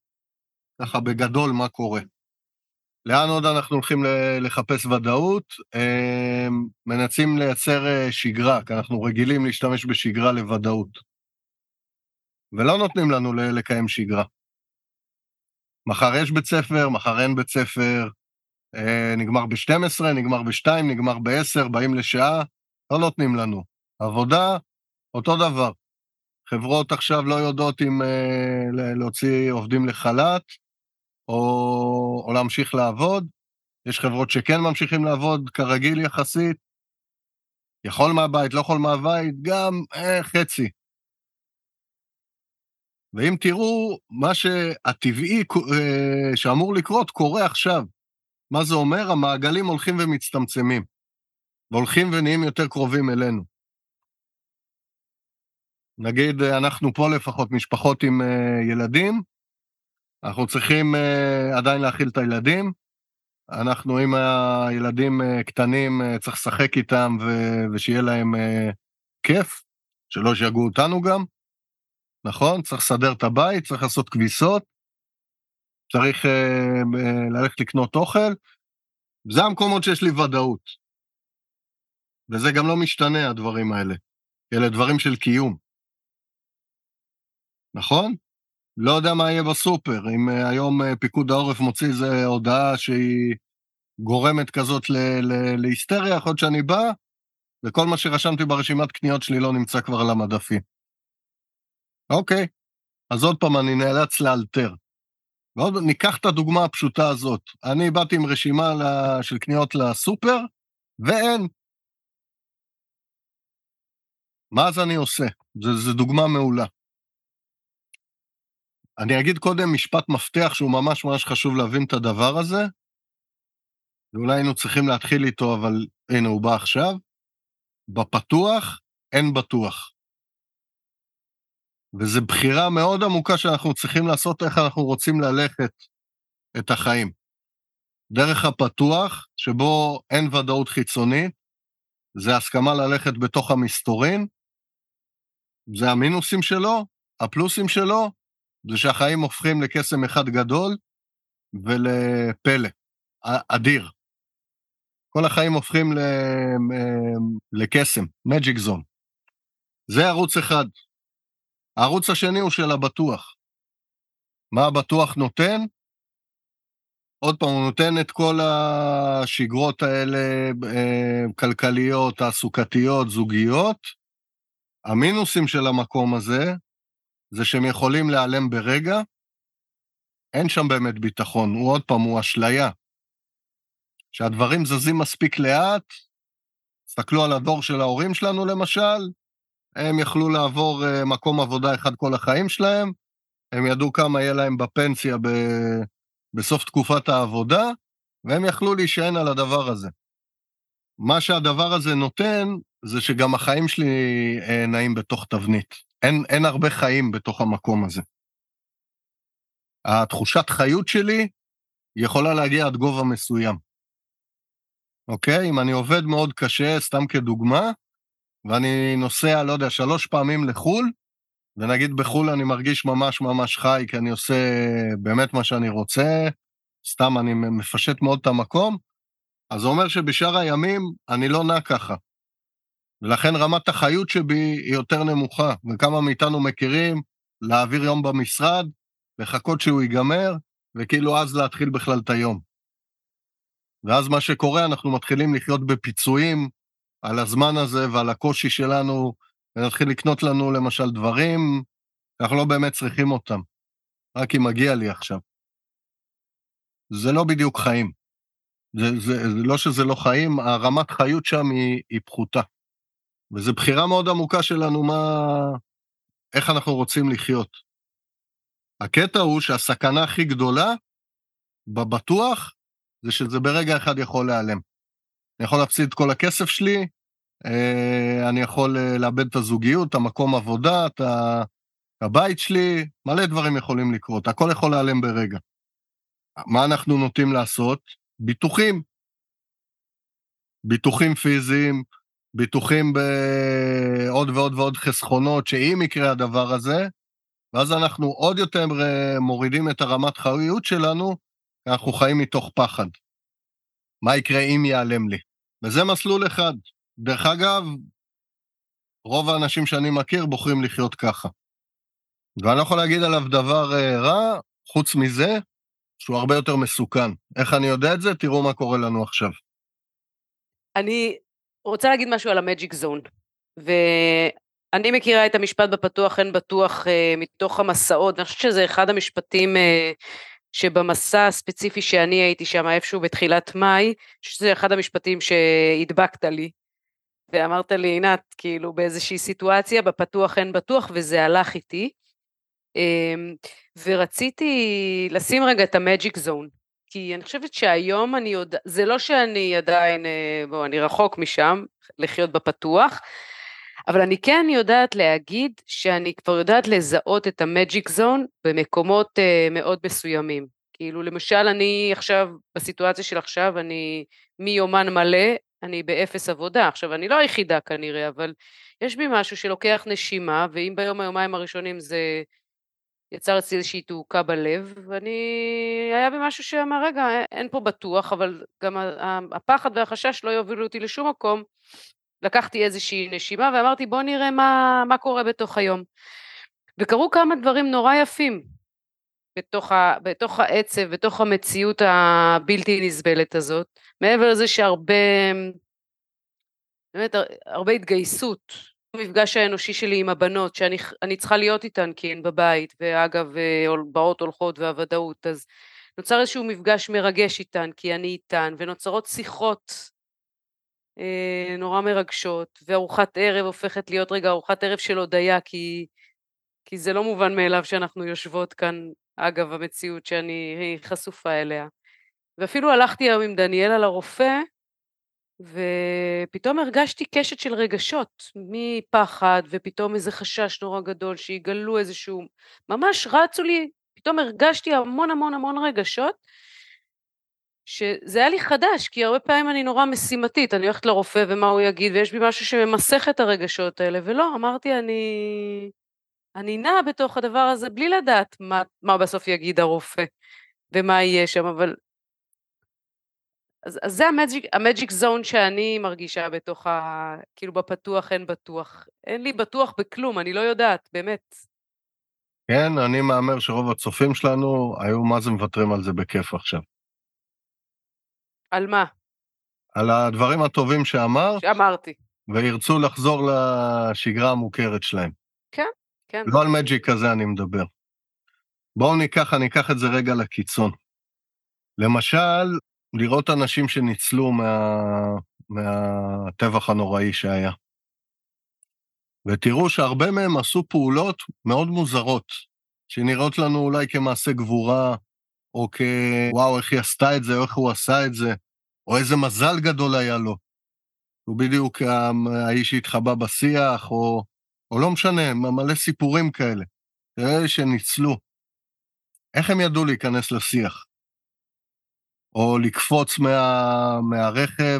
ככה בגדול מה קורה. לאן עוד אנחנו הולכים לחפש ודאות? אמ, מנסים לייצר אה, שגרה, כי אנחנו רגילים להשתמש בשגרה לוודאות. ולא נותנים לנו לקיים שגרה. מחר יש בית ספר, מחר אין בית ספר, אה, נגמר ב-12, נגמר ב-2, נגמר ב-10, באים לשעה, לא נותנים לנו. עבודה, אותו דבר. חברות עכשיו לא יודעות אם אה, להוציא עובדים לחל"ת, או, או להמשיך לעבוד. יש חברות שכן ממשיכים לעבוד כרגיל יחסית. יכול מהבית, לא יכול מהבית, גם אה, חצי. ואם תראו, מה שהטבעי אה, שאמור לקרות קורה עכשיו. מה זה אומר? המעגלים הולכים ומצטמצמים, והולכים ונהיים יותר קרובים אלינו. נגיד, אנחנו פה לפחות משפחות עם אה, ילדים, אנחנו צריכים uh, עדיין להאכיל את הילדים. אנחנו, אם הילדים uh, קטנים, uh, צריך לשחק איתם ו- ושיהיה להם כיף, שלא שיגעו אותנו גם, נכון? צריך לסדר את הבית, צריך לעשות כביסות, צריך ללכת לקנות אוכל. זה המקומות שיש לי ודאות. וזה גם לא משתנה, הדברים האלה. אלה דברים של קיום. נכון? לא יודע מה יהיה בסופר, אם אה, היום אה, פיקוד העורף מוציא איזו הודעה שהיא גורמת כזאת להיסטריה, יכול להיות שאני בא, וכל מה שרשמתי ברשימת קניות שלי לא נמצא כבר על המדפים. אוקיי, אז עוד פעם אני נאלץ לאלתר. ועוד ניקח את הדוגמה הפשוטה הזאת. אני באתי עם רשימה של קניות לסופר, ואין. מה אז אני עושה? זו דוגמה מעולה. אני אגיד קודם משפט מפתח שהוא ממש ממש חשוב להבין את הדבר הזה, ואולי היינו צריכים להתחיל איתו, אבל הנה, הוא בא עכשיו. בפתוח אין בטוח. וזו בחירה מאוד עמוקה שאנחנו צריכים לעשות איך אנחנו רוצים ללכת את החיים. דרך הפתוח, שבו אין ודאות חיצונית, זה הסכמה ללכת בתוך המסתורין, זה המינוסים שלו, הפלוסים שלו, זה שהחיים הופכים לקסם אחד גדול ולפלא, אדיר. כל החיים הופכים לקסם, מג'יק זון. זה ערוץ אחד. הערוץ השני הוא של הבטוח. מה הבטוח נותן? עוד פעם, הוא נותן את כל השגרות האלה, אה, כלכליות, תעסוקתיות, זוגיות. המינוסים של המקום הזה, זה שהם יכולים להיעלם ברגע. אין שם באמת ביטחון, הוא עוד פעם, הוא אשליה. שהדברים זזים מספיק לאט, תסתכלו על הדור של ההורים שלנו למשל, הם יכלו לעבור uh, מקום עבודה אחד כל החיים שלהם, הם ידעו כמה יהיה להם בפנסיה ב... בסוף תקופת העבודה, והם יכלו להישען על הדבר הזה. מה שהדבר הזה נותן, זה שגם החיים שלי uh, נעים בתוך תבנית. אין, אין הרבה חיים בתוך המקום הזה. התחושת חיות שלי יכולה להגיע עד גובה מסוים. אוקיי? אם אני עובד מאוד קשה, סתם כדוגמה, ואני נוסע, לא יודע, שלוש פעמים לחו"ל, ונגיד בחו"ל אני מרגיש ממש ממש חי, כי אני עושה באמת מה שאני רוצה, סתם אני מפשט מאוד את המקום, אז זה אומר שבשאר הימים אני לא נע ככה. ולכן רמת החיות שבי היא יותר נמוכה, וכמה מאיתנו מכירים להעביר יום במשרד, לחכות שהוא ייגמר, וכאילו אז להתחיל בכלל את היום. ואז מה שקורה, אנחנו מתחילים לחיות בפיצויים על הזמן הזה ועל הקושי שלנו, ונתחיל לקנות לנו למשל דברים, אנחנו לא באמת צריכים אותם, רק אם מגיע לי עכשיו. זה לא בדיוק חיים. זה, זה, זה לא שזה לא חיים, הרמת חיות שם היא, היא פחותה. וזו בחירה מאוד עמוקה שלנו מה... איך אנחנו רוצים לחיות. הקטע הוא שהסכנה הכי גדולה, בבטוח, זה שזה ברגע אחד יכול להיעלם. אני יכול להפסיד את כל הכסף שלי, אה, אני יכול אה, לאבד את הזוגיות, את המקום עבודה, את הבית שלי, מלא דברים יכולים לקרות, הכל יכול להיעלם ברגע. מה אנחנו נוטים לעשות? ביטוחים. ביטוחים פיזיים, ביטוחים בעוד ועוד ועוד חסכונות, שאם יקרה הדבר הזה, ואז אנחנו עוד יותר אה, מורידים את הרמת חיות שלנו, אנחנו חיים מתוך פחד. מה יקרה אם ייעלם לי? וזה מסלול אחד. דרך אגב, רוב האנשים שאני מכיר בוחרים לחיות ככה. ואני לא יכול להגיד עליו דבר אה, רע, חוץ מזה, שהוא הרבה יותר מסוכן. איך אני יודע את זה? תראו מה קורה לנו עכשיו. אני רוצה להגיד משהו על המג'יק זון, ואני מכירה את המשפט בפתוח אין בטוח אה, מתוך המסעות, אני חושבת שזה אחד המשפטים אה, שבמסע הספציפי שאני הייתי שם איפשהו בתחילת מאי, שזה אחד המשפטים שהדבקת לי, ואמרת לי, עינת, כאילו באיזושהי סיטואציה, בפתוח אין בטוח, וזה הלך איתי. אמ, ורציתי לשים רגע את המג'יק זון, כי אני חושבת שהיום אני יודעת, זה לא שאני עדיין, אה, בואו, אני רחוק משם, לחיות בפתוח, אבל אני כן יודעת להגיד שאני כבר יודעת לזהות את המג'יק זון במקומות uh, מאוד מסוימים. כאילו למשל אני עכשיו, בסיטואציה של עכשיו, אני מיומן מלא, אני באפס עבודה. עכשיו, אני לא היחידה כנראה, אבל יש בי משהו שלוקח נשימה, ואם ביום היומיים הראשונים זה יצר אצלי איזושהי תעוקה בלב, ואני... היה בי משהו שאמר, רגע, אין פה בטוח, אבל גם הפחד והחשש לא יובילו אותי לשום מקום, לקחתי איזושהי נשימה ואמרתי בוא נראה מה, מה קורה בתוך היום. וקרו כמה דברים נורא יפים בתוך, ה, בתוך העצב, בתוך המציאות הבלתי נסבלת הזאת, מעבר לזה שהרבה, באמת הרבה התגייסות, המפגש האנושי שלי עם הבנות, שאני צריכה להיות איתן כי הן בבית, ואגב באות הולכות והוודאות, אז נוצר איזשהו מפגש מרגש איתן כי אני איתן, ונוצרות שיחות אה, נורא מרגשות, וארוחת ערב הופכת להיות רגע ארוחת ערב של הודיה, כי, כי זה לא מובן מאליו שאנחנו יושבות כאן, אגב המציאות שאני חשופה אליה. ואפילו הלכתי היום עם דניאלה לרופא, ופתאום הרגשתי קשת של רגשות, מפחד ופתאום איזה חשש נורא גדול שיגלו איזשהו, ממש רצו לי, פתאום הרגשתי המון המון המון רגשות, שזה היה לי חדש, כי הרבה פעמים אני נורא משימתית, אני הולכת לרופא ומה הוא יגיד, ויש בי משהו שממסך את הרגשות האלה, ולא, אמרתי, אני, אני נעה בתוך הדבר הזה בלי לדעת מה, מה בסוף יגיד הרופא ומה יהיה שם, אבל אז, אז זה המג'יק, המג'יק זון שאני מרגישה בתוך ה... כאילו בפתוח אין בטוח. אין לי בטוח בכלום, אני לא יודעת, באמת. כן, אני מהמר שרוב הצופים שלנו היו מה זה מוותרים על זה בכיף עכשיו. על מה? על הדברים הטובים שאמרת. שאמרתי. וירצו לחזור לשגרה המוכרת שלהם. כן, כן. לא על מג'יק כזה אני מדבר. בואו ניקח, אני אקח את זה רגע לקיצון. למשל, לראות אנשים שניצלו מה, מהטבח הנוראי שהיה. ותראו שהרבה מהם עשו פעולות מאוד מוזרות, שנראות לנו אולי כמעשה גבורה, או כוואו, איך היא עשתה את זה, או איך הוא עשה את זה, או איזה מזל גדול היה לו. הוא בדיוק האיש שהתחבא בשיח, או, או לא משנה, מלא סיפורים כאלה. כאלה שניצלו. איך הם ידעו להיכנס לשיח? או לקפוץ מה, מהרכב,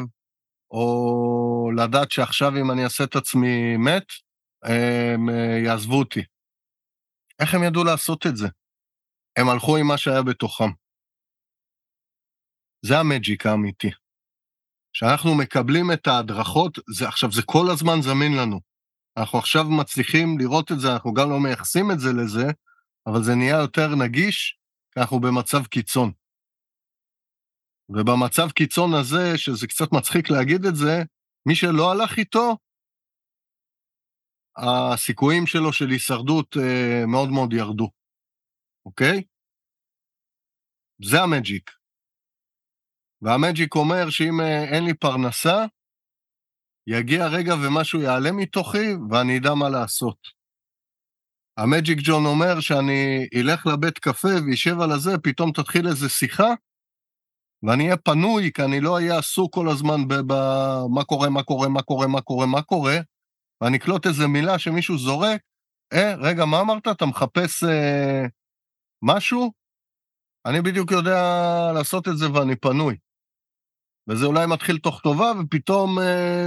או לדעת שעכשיו אם אני אעשה את עצמי מת, הם אה, יעזבו אותי. איך הם ידעו לעשות את זה? הם הלכו עם מה שהיה בתוכם. זה המג'יק האמיתי. כשאנחנו מקבלים את ההדרכות, זה, עכשיו, זה כל הזמן זמין לנו. אנחנו עכשיו מצליחים לראות את זה, אנחנו גם לא מייחסים את זה לזה, אבל זה נהיה יותר נגיש, כי אנחנו במצב קיצון. ובמצב קיצון הזה, שזה קצת מצחיק להגיד את זה, מי שלא הלך איתו, הסיכויים שלו של הישרדות אה, מאוד מאוד ירדו, אוקיי? זה המג'יק. והמג'יק אומר שאם אה, אין לי פרנסה, יגיע רגע ומשהו יעלה מתוכי ואני אדע מה לעשות. המג'יק ג'ון אומר שאני אלך לבית קפה וישב על הזה, פתאום תתחיל איזה שיחה, ואני אהיה פנוי, כי אני לא אהיה עסוק כל הזמן במה קורה, מה קורה, מה קורה, מה קורה, מה קורה, ואני אקלוט איזה מילה שמישהו זורק, אה, רגע, מה אמרת? אתה מחפש אה, משהו? אני בדיוק יודע לעשות את זה ואני פנוי. וזה אולי מתחיל תוך טובה, ופתאום אה,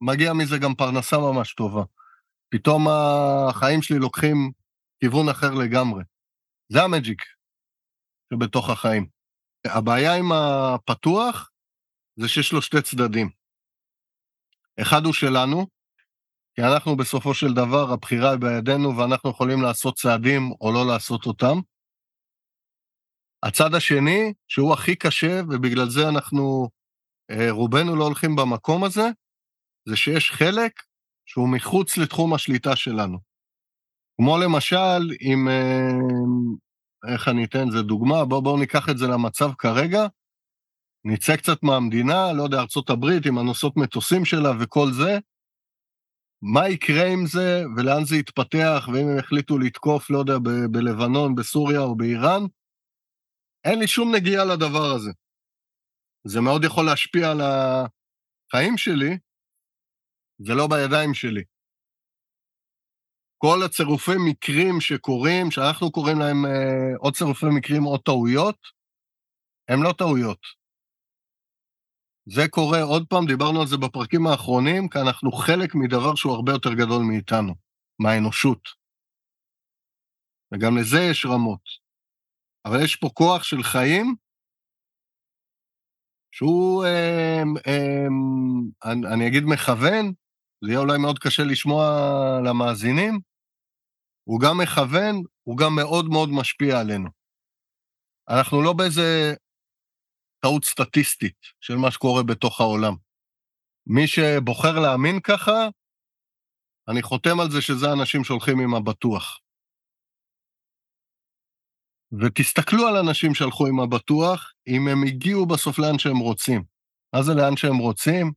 מגיע מזה גם פרנסה ממש טובה. פתאום החיים שלי לוקחים כיוון אחר לגמרי. זה המג'יק שבתוך החיים. הבעיה עם הפתוח זה שיש לו שתי צדדים. אחד הוא שלנו, כי אנחנו בסופו של דבר, הבחירה היא בידינו ואנחנו יכולים לעשות צעדים או לא לעשות אותם. הצד השני, שהוא הכי קשה, ובגלל זה אנחנו, אה, רובנו לא הולכים במקום הזה, זה שיש חלק שהוא מחוץ לתחום השליטה שלנו. כמו למשל, אם איך אני אתן לזה דוגמה? בואו בוא ניקח את זה למצב כרגע. נצא קצת מהמדינה, לא יודע, ארצות הברית, עם הנושאות מטוסים שלה וכל זה. מה יקרה עם זה, ולאן זה יתפתח, ואם הם החליטו לתקוף, לא יודע, ב- בלבנון, בסוריה או באיראן? אין לי שום נגיעה לדבר הזה. זה מאוד יכול להשפיע על החיים שלי, זה לא בידיים שלי. כל הצירופי מקרים שקורים, שאנחנו קוראים להם אה, או צירופי מקרים או טעויות, הם לא טעויות. זה קורה, עוד פעם, דיברנו על זה בפרקים האחרונים, כי אנחנו חלק מדבר שהוא הרבה יותר גדול מאיתנו, מהאנושות. וגם לזה יש רמות. אבל יש פה כוח של חיים, שהוא, אה, אה, אני, אני אגיד מכוון, זה יהיה אולי מאוד קשה לשמוע למאזינים, הוא גם מכוון, הוא גם מאוד מאוד משפיע עלינו. אנחנו לא באיזה טעות סטטיסטית של מה שקורה בתוך העולם. מי שבוחר להאמין ככה, אני חותם על זה שזה אנשים שהולכים עם הבטוח. ותסתכלו על אנשים שהלכו עם הבטוח, אם הם הגיעו בסוף לאן שהם רוצים. מה זה לאן שהם רוצים?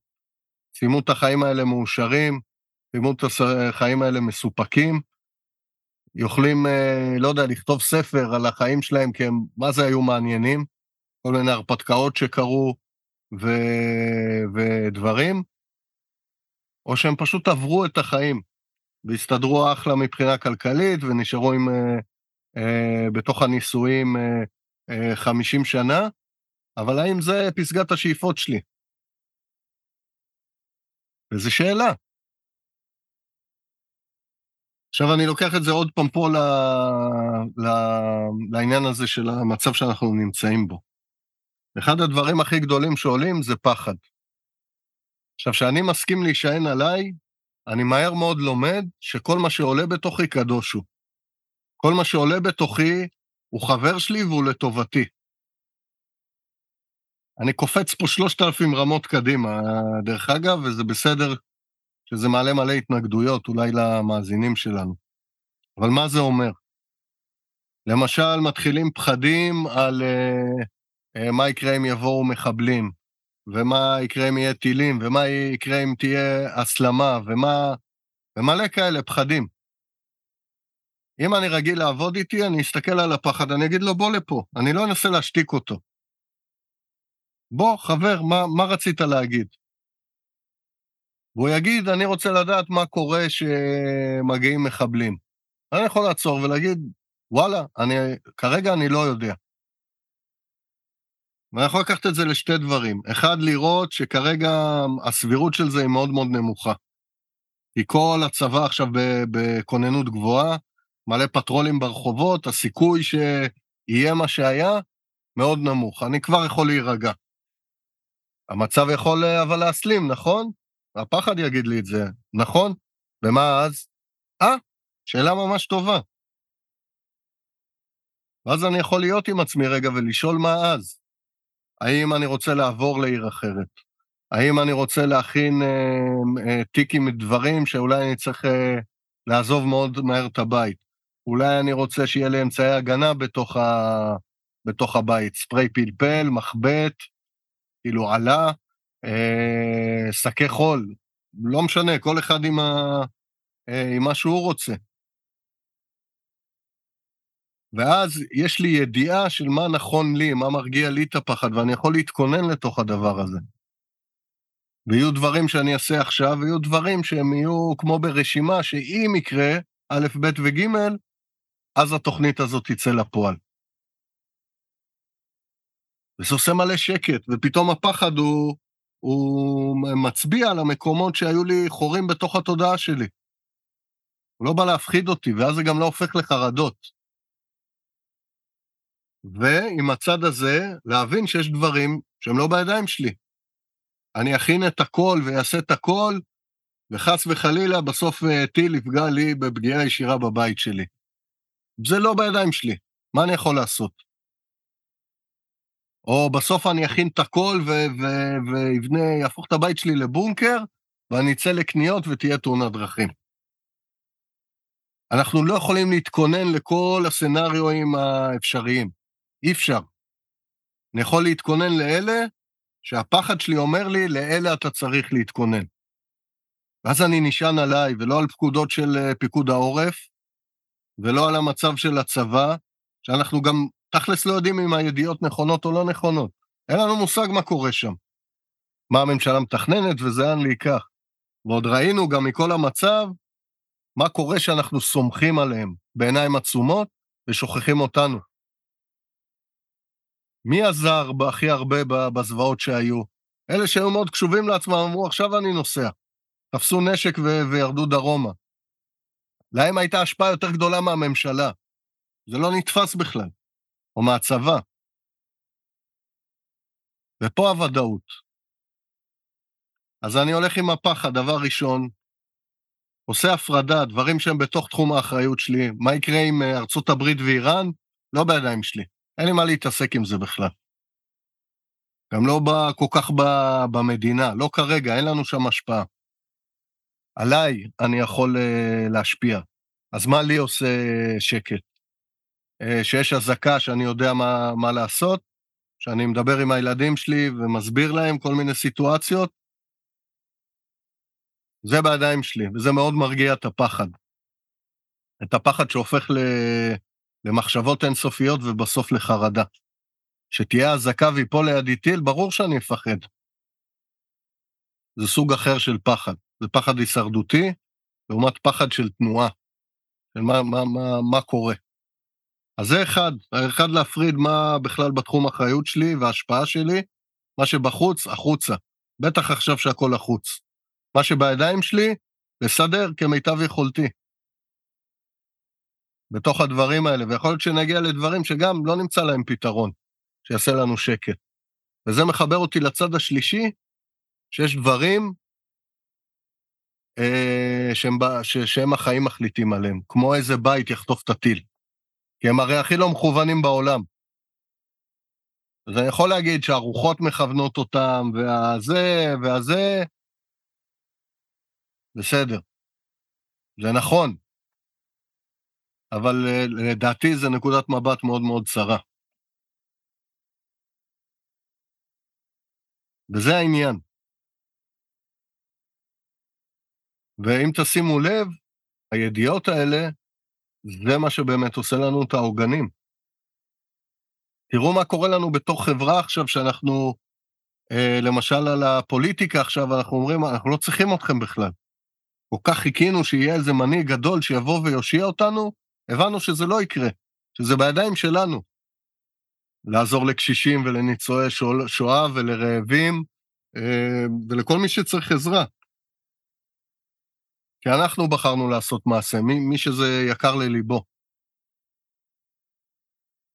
סיימו את החיים האלה מאושרים, סיימו את החיים האלה מסופקים, יכולים, אה, לא יודע, לכתוב ספר על החיים שלהם, כי הם, מה זה היו מעניינים? כל מיני הרפתקאות שקרו ו... ודברים, או שהם פשוט עברו את החיים והסתדרו אחלה מבחינה כלכלית ונשארו עם, אה, אה, בתוך הנישואים אה, אה, 50 שנה, אבל האם זה פסגת השאיפות שלי? וזו שאלה. עכשיו אני לוקח את זה עוד פעם פה ל... ל... לעניין הזה של המצב שאנחנו נמצאים בו. אחד הדברים הכי גדולים שעולים זה פחד. עכשיו, כשאני מסכים להישען עליי, אני מהר מאוד לומד שכל מה שעולה בתוכי קדוש הוא. כל מה שעולה בתוכי הוא חבר שלי והוא לטובתי. אני קופץ פה שלושת אלפים רמות קדימה, דרך אגב, וזה בסדר שזה מעלה מלא התנגדויות, אולי למאזינים שלנו. אבל מה זה אומר? למשל, מתחילים פחדים על uh, uh, מה יקרה אם יבואו מחבלים, ומה יקרה אם יהיה טילים, ומה יקרה אם תהיה הסלמה, ומה... ומלא כאלה פחדים. אם אני רגיל לעבוד איתי, אני אסתכל על הפחד, אני אגיד לו, בוא לפה, אני לא אנסה להשתיק אותו. בוא, חבר, מה, מה רצית להגיד? והוא יגיד, אני רוצה לדעת מה קורה שמגיעים מחבלים. אני יכול לעצור ולהגיד, וואלה, אני, כרגע אני לא יודע. ואני יכול לקחת את זה לשתי דברים. אחד, לראות שכרגע הסבירות של זה היא מאוד מאוד נמוכה. כי כל הצבא עכשיו בכוננות גבוהה, מלא פטרולים ברחובות, הסיכוי שיהיה מה שהיה, מאוד נמוך. אני כבר יכול להירגע. המצב יכול אבל להסלים, נכון? הפחד יגיד לי את זה, נכון? ומה אז? אה, שאלה ממש טובה. ואז אני יכול להיות עם עצמי רגע ולשאול מה אז. האם אני רוצה לעבור לעיר אחרת? האם אני רוצה להכין אה, אה, תיק עם דברים שאולי אני צריך אה, לעזוב מאוד מהר את הבית? אולי אני רוצה שיהיה לי אמצעי הגנה בתוך, ה, בתוך הבית, ספרי פלפל, מחבט, כאילו עלה, שקי חול, לא משנה, כל אחד עם, ה, אה, עם מה שהוא רוצה. ואז יש לי ידיעה של מה נכון לי, מה מרגיע לי את הפחד, ואני יכול להתכונן לתוך הדבר הזה. ויהיו דברים שאני אעשה עכשיו, ויהיו דברים שהם יהיו כמו ברשימה, שאם יקרה א', ב' וג', אז התוכנית הזאת תצא לפועל. וזה עושה מלא שקט, ופתאום הפחד הוא, הוא מצביע על המקומות שהיו לי חורים בתוך התודעה שלי. הוא לא בא להפחיד אותי, ואז זה גם לא הופך לחרדות. ועם הצד הזה, להבין שיש דברים שהם לא בידיים שלי. אני אכין את הכל ואעשה את הכל, וחס וחלילה בסוף אה, טיל יפגע לי בפגיעה ישירה בבית שלי. זה לא בידיים שלי, מה אני יכול לעשות? או בסוף אני אכין את הכל ואבנה, יהפוך את הבית שלי לבונקר, ואני אצא לקניות ותהיה תאונת דרכים. אנחנו לא יכולים להתכונן לכל הסצנריואים האפשריים. אי אפשר. אני יכול להתכונן לאלה שהפחד שלי אומר לי, לאלה אתה צריך להתכונן. ואז אני נשען עליי, ולא על פקודות של אה, פיקוד העורף, ולא על המצב של הצבא, שאנחנו גם תכלס לא יודעים אם הידיעות נכונות או לא נכונות. אין לנו מושג מה קורה שם. מה הממשלה מתכננת וזה לאן להיקח. ועוד ראינו גם מכל המצב, מה קורה שאנחנו סומכים עליהם בעיניים עצומות ושוכחים אותנו. מי עזר הכי הרבה בזוועות שהיו? אלה שהיו מאוד קשובים לעצמם אמרו, עכשיו אני נוסע. תפסו נשק ו- וירדו דרומה. להם הייתה השפעה יותר גדולה מהממשלה. זה לא נתפס בכלל. או מהצבא. ופה הוודאות. אז אני הולך עם הפחד, דבר ראשון, עושה הפרדה, דברים שהם בתוך תחום האחריות שלי. מה יקרה עם אה, ארצות הברית ואיראן? לא בידיים שלי. אין לי מה להתעסק עם זה בכלל. גם לא ב, כל כך ב, במדינה, לא כרגע, אין לנו שם השפעה. עליי אני יכול uh, להשפיע. אז מה לי עושה שקט? Uh, שיש אזעקה שאני יודע מה, מה לעשות, שאני מדבר עם הילדים שלי ומסביר להם כל מיני סיטואציות, זה בידיים שלי, וזה מאוד מרגיע את הפחד. את הפחד שהופך ל... למחשבות אינסופיות ובסוף לחרדה. שתהיה אזעקה ויפול לידי טיל, ברור שאני אפחד. זה סוג אחר של פחד. זה פחד הישרדותי, לעומת פחד של תנועה, של מה, מה, מה, מה קורה. אז זה אחד, אחד להפריד מה בכלל בתחום האחריות שלי וההשפעה שלי, מה שבחוץ, החוצה. בטח עכשיו שהכל החוץ. מה שבידיים שלי, לסדר כמיטב יכולתי. בתוך הדברים האלה, ויכול להיות שנגיע לדברים שגם לא נמצא להם פתרון, שיעשה לנו שקט. וזה מחבר אותי לצד השלישי, שיש דברים אה, שהם, ש, שהם החיים מחליטים עליהם, כמו איזה בית יחטוף את הטיל. כי הם הרי הכי לא מכוונים בעולם. אז אני יכול להגיד שהרוחות מכוונות אותם, והזה, והזה, בסדר. זה נכון. אבל אה, לדעתי זו נקודת מבט מאוד מאוד צרה. וזה העניין. ואם תשימו לב, הידיעות האלה, זה מה שבאמת עושה לנו את העוגנים. תראו מה קורה לנו בתוך חברה עכשיו, שאנחנו, אה, למשל על הפוליטיקה עכשיו, אנחנו אומרים, אנחנו לא צריכים אתכם בכלל. כל כך חיכינו שיהיה איזה מנהיג גדול שיבוא ויושיע אותנו, הבנו שזה לא יקרה, שזה בידיים שלנו. לעזור לקשישים ולניצולי שואה ולרעבים אה, ולכל מי שצריך עזרה. כי אנחנו בחרנו לעשות מעשה, מי, מי שזה יקר לליבו.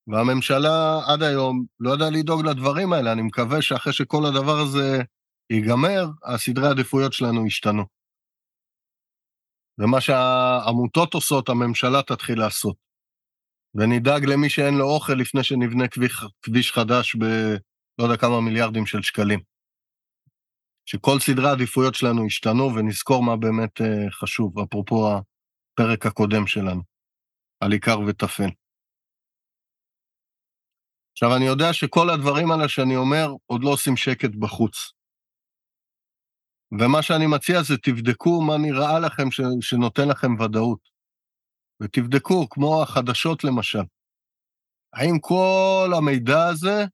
והממשלה עד היום לא ידעה לדאוג לדברים האלה, אני מקווה שאחרי שכל הדבר הזה ייגמר, הסדרי העדיפויות שלנו ישתנו. ומה שהעמותות עושות, הממשלה תתחיל לעשות. ונדאג למי שאין לו אוכל לפני שנבנה כביש, כביש חדש ב... לא יודע כמה מיליארדים של שקלים. שכל סדרי העדיפויות שלנו ישתנו ונזכור מה באמת uh, חשוב, אפרופו הפרק הקודם שלנו, על עיקר וטפל. עכשיו, אני יודע שכל הדברים האלה שאני אומר עוד לא עושים שקט בחוץ. ומה שאני מציע זה תבדקו מה נראה לכם ש... שנותן לכם ודאות. ותבדקו, כמו החדשות למשל. האם כל המידע הזה,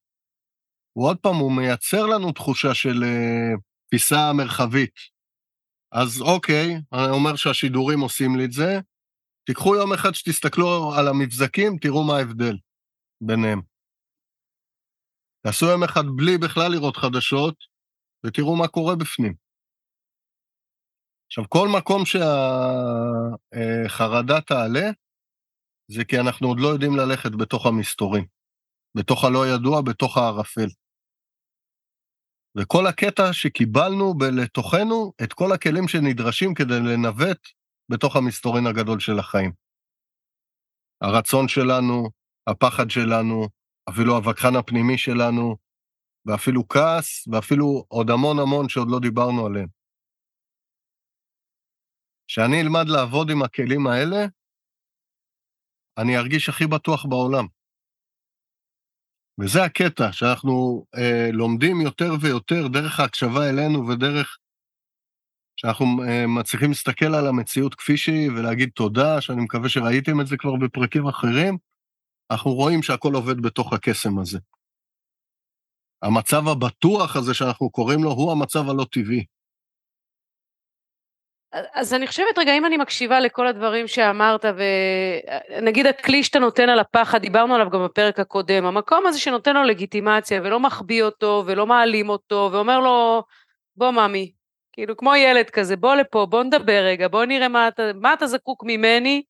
הוא עוד פעם, הוא מייצר לנו תחושה של תפיסה מרחבית. אז אוקיי, אני אומר שהשידורים עושים לי את זה, תיקחו יום אחד שתסתכלו על המבזקים, תראו מה ההבדל ביניהם. תעשו יום אחד בלי בכלל לראות חדשות, ותראו מה קורה בפנים. עכשיו, כל מקום שהחרדה תעלה, זה כי אנחנו עוד לא יודעים ללכת בתוך המסתורים, בתוך הלא ידוע, בתוך הערפל. וכל הקטע שקיבלנו לתוכנו את כל הכלים שנדרשים כדי לנווט בתוך המסתורין הגדול של החיים. הרצון שלנו, הפחד שלנו, אפילו הווכחן הפנימי שלנו, ואפילו כעס, ואפילו עוד המון המון שעוד לא דיברנו עליהם. כשאני אלמד לעבוד עם הכלים האלה, אני ארגיש הכי בטוח בעולם. וזה הקטע, שאנחנו אה, לומדים יותר ויותר דרך ההקשבה אלינו ודרך שאנחנו אה, מצליחים להסתכל על המציאות כפי שהיא ולהגיד תודה, שאני מקווה שראיתם את זה כבר בפרקים אחרים, אנחנו רואים שהכל עובד בתוך הקסם הזה. המצב הבטוח הזה שאנחנו קוראים לו הוא המצב הלא טבעי. אז אני חושבת רגע, אם אני מקשיבה לכל הדברים שאמרת, ונגיד הכלי שאתה נותן על הפחד, דיברנו עליו גם בפרק הקודם, המקום הזה שנותן לו לגיטימציה ולא מחביא אותו ולא מעלים אותו, ואומר לו, בוא ממי, כאילו כמו ילד כזה, בוא לפה, בוא נדבר רגע, בוא נראה מה אתה, מה אתה זקוק ממני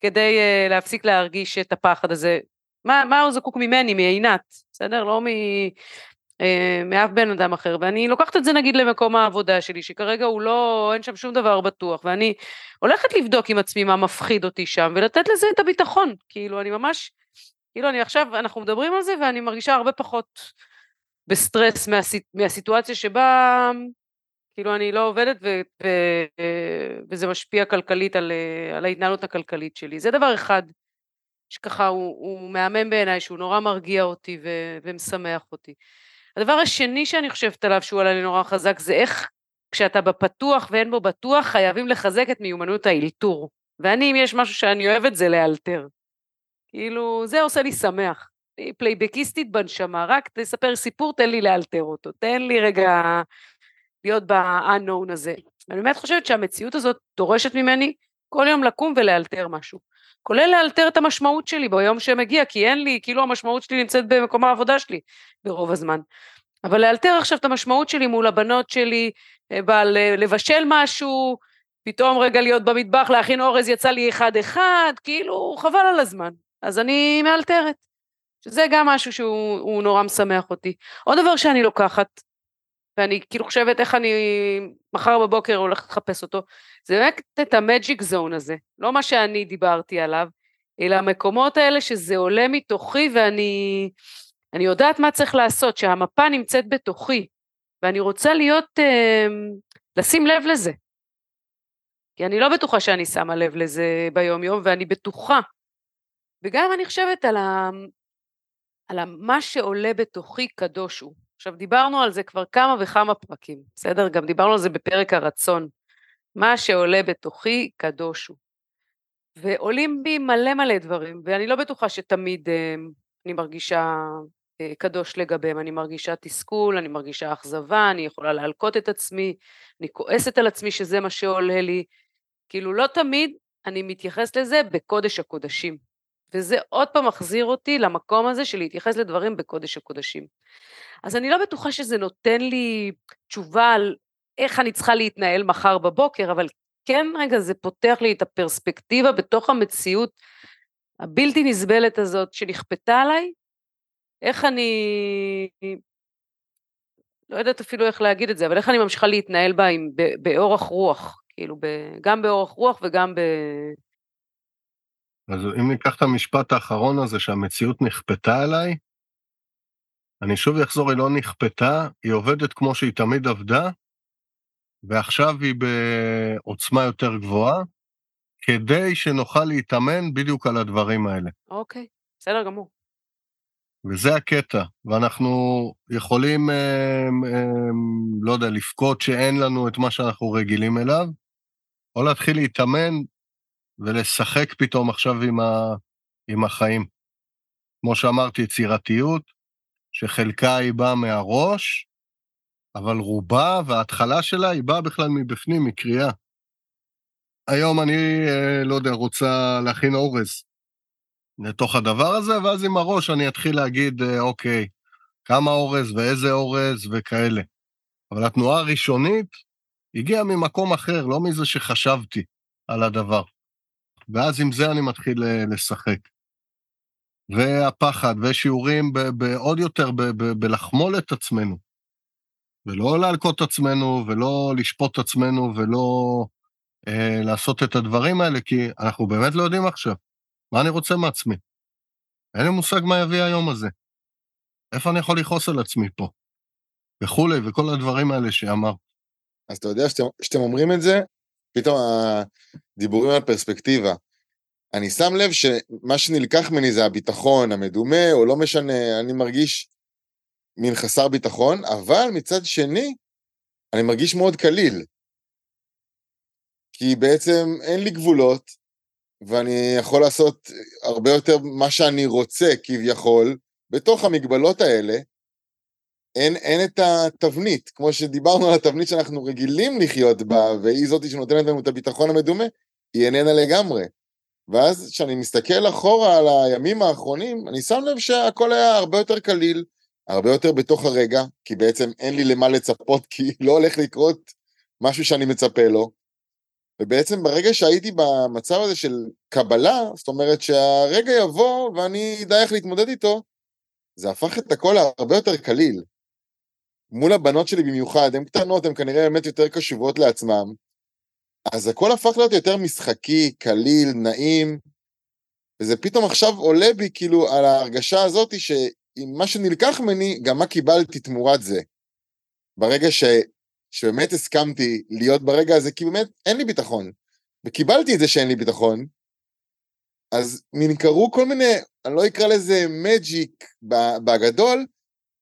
כדי uh, להפסיק להרגיש את הפחד הזה. מה, מה הוא זקוק ממני, מעינת, בסדר? לא מ... אה, מאף בן אדם אחר, ואני לוקחת את זה נגיד למקום העבודה שלי, שכרגע הוא לא, אין שם שום דבר בטוח, ואני הולכת לבדוק עם עצמי מה מפחיד אותי שם, ולתת לזה את הביטחון, כאילו אני ממש, כאילו אני עכשיו, אנחנו מדברים על זה ואני מרגישה הרבה פחות בסטרס מהסיט, מהסיטואציה שבה כאילו אני לא עובדת ו, ו, וזה משפיע כלכלית על, על ההתנהלות הכלכלית שלי. זה דבר אחד שככה הוא, הוא מהמם בעיניי, שהוא נורא מרגיע אותי ו, ומשמח אותי. הדבר השני שאני חושבת עליו שהוא עלה לי נורא חזק זה איך כשאתה בפתוח ואין בו בטוח חייבים לחזק את מיומנות האלתור. ואני אם יש משהו שאני אוהבת זה לאלתר. כאילו זה עושה לי שמח. אני פלייבקיסטית בנשמה, רק תספר סיפור, תן לי לאלתר אותו, תן לי רגע להיות ב-unknown הזה. אני באמת חושבת שהמציאות הזאת דורשת ממני כל יום לקום ולאלתר משהו. כולל לאלתר את המשמעות שלי ביום שמגיע, כי אין לי, כאילו המשמעות שלי נמצאת במקום העבודה שלי ברוב הזמן. אבל לאלתר עכשיו את המשמעות שלי מול הבנות שלי, אה, בעל לבשל משהו, פתאום רגע להיות במטבח, להכין אורז יצא לי אחד-אחד, כאילו חבל על הזמן. אז אני מאלתרת. שזה גם משהו שהוא נורא משמח אותי. עוד דבר שאני לוקחת, ואני כאילו חושבת איך אני מחר בבוקר הולכת לחפש אותו, זה באמת את המג'יק זון הזה, לא מה שאני דיברתי עליו, אלא המקומות האלה שזה עולה מתוכי ואני אני יודעת מה צריך לעשות, שהמפה נמצאת בתוכי, ואני רוצה להיות, אה, לשים לב לזה. כי אני לא בטוחה שאני שמה לב לזה ביום יום, ואני בטוחה. וגם אני חושבת על, ה, על ה, מה שעולה בתוכי קדוש הוא. עכשיו, דיברנו על זה כבר כמה וכמה פרקים, בסדר? גם דיברנו על זה בפרק הרצון. מה שעולה בתוכי קדוש הוא. ועולים בי מלא מלא דברים, ואני לא בטוחה שתמיד אה, אני מרגישה אה, קדוש לגביהם, אני מרגישה תסכול, אני מרגישה אכזבה, אני יכולה להלקות את עצמי, אני כועסת על עצמי שזה מה שעולה לי, כאילו לא תמיד אני מתייחס לזה בקודש הקודשים. וזה עוד פעם מחזיר אותי למקום הזה של להתייחס לדברים בקודש הקודשים. אז אני לא בטוחה שזה נותן לי תשובה על איך אני צריכה להתנהל מחר בבוקר, אבל כן, רגע, זה פותח לי את הפרספקטיבה בתוך המציאות הבלתי נסבלת הזאת שנכפתה עליי, איך אני, לא יודעת אפילו איך להגיד את זה, אבל איך אני ממשיכה להתנהל בה עם, באורך רוח, כאילו, ב, גם באורך רוח וגם ב... אז אם ניקח את המשפט האחרון הזה, שהמציאות נכפתה עליי, אני שוב אחזור, היא לא נכפתה, היא עובדת כמו שהיא תמיד עבדה, ועכשיו היא בעוצמה יותר גבוהה, כדי שנוכל להתאמן בדיוק על הדברים האלה. אוקיי, בסדר גמור. וזה הקטע, ואנחנו יכולים, אה, אה, לא יודע, לבכות שאין לנו את מה שאנחנו רגילים אליו, או להתחיל להתאמן ולשחק פתאום עכשיו עם, ה, עם החיים. כמו שאמרתי, יצירתיות, שחלקה היא באה מהראש, אבל רובה וההתחלה שלה היא באה בכלל מבפנים, מקריאה. היום אני, אה, לא יודע, רוצה להכין אורז לתוך הדבר הזה, ואז עם הראש אני אתחיל להגיד, אה, אוקיי, כמה אורז ואיזה אורז וכאלה. אבל התנועה הראשונית הגיעה ממקום אחר, לא מזה שחשבתי על הדבר. ואז עם זה אני מתחיל אה, לשחק. והפחד, ושיעורים בעוד יותר בלחמול את עצמנו. ולא להלקות את עצמנו, ולא לשפוט את עצמנו, ולא אה, לעשות את הדברים האלה, כי אנחנו באמת לא יודעים עכשיו. מה אני רוצה מעצמי? אין לי מושג מה יביא היום הזה. איפה אני יכול לכעוס על עצמי פה? וכולי, וכל הדברים האלה שאמרת. אז אתה יודע, שאתם אומרים את זה, פתאום הדיבורים על פרספקטיבה. אני שם לב שמה שנלקח ממני זה הביטחון המדומה, או לא משנה, אני מרגיש מין חסר ביטחון, אבל מצד שני, אני מרגיש מאוד קליל. כי בעצם אין לי גבולות, ואני יכול לעשות הרבה יותר מה שאני רוצה כביכול, בתוך המגבלות האלה, אין, אין את התבנית, כמו שדיברנו על התבנית שאנחנו רגילים לחיות בה, והיא זאתי שנותנת לנו את הביטחון המדומה, היא איננה לגמרי. ואז כשאני מסתכל אחורה על הימים האחרונים, אני שם לב שהכל היה הרבה יותר קליל, הרבה יותר בתוך הרגע, כי בעצם אין לי למה לצפות, כי לא הולך לקרות משהו שאני מצפה לו. ובעצם ברגע שהייתי במצב הזה של קבלה, זאת אומרת שהרגע יבוא ואני אדע איך להתמודד איתו, זה הפך את הכל להרבה יותר קליל. מול הבנות שלי במיוחד, הן קטנות, הן כנראה באמת יותר קשובות לעצמם, אז הכל הפך להיות יותר משחקי, קליל, נעים, וזה פתאום עכשיו עולה בי כאילו על ההרגשה הזאת ש... עם מה שנלקח ממני, גם מה קיבלתי תמורת זה. ברגע ש, שבאמת הסכמתי להיות ברגע הזה, כי באמת אין לי ביטחון. וקיבלתי את זה שאין לי ביטחון, אז מין קרו כל מיני, אני לא אקרא לזה מג'יק בגדול,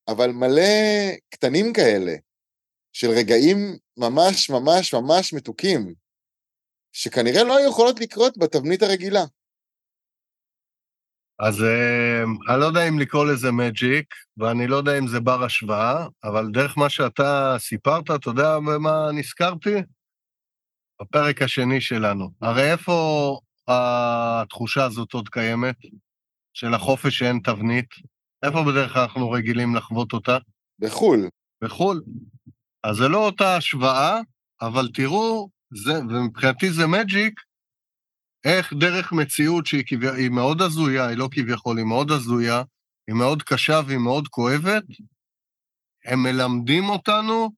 אבל מלא קטנים כאלה, של רגעים ממש ממש ממש מתוקים, שכנראה לא יכולות לקרות בתבנית הרגילה. אז אה, אני לא יודע אם לקרוא לזה מג'יק, ואני לא יודע אם זה בר השוואה, אבל דרך מה שאתה סיפרת, אתה יודע במה נזכרתי? בפרק השני שלנו. הרי איפה התחושה הזאת עוד קיימת? של החופש שאין תבנית? איפה בדרך כלל אנחנו רגילים לחוות אותה? בחו"ל. בחו"ל. אז זה לא אותה השוואה, אבל תראו, זה, ומבחינתי זה מג'יק, איך דרך מציאות שהיא כביא, היא מאוד הזויה, היא לא כביכול, היא מאוד הזויה, היא מאוד קשה והיא מאוד כואבת, הם מלמדים אותנו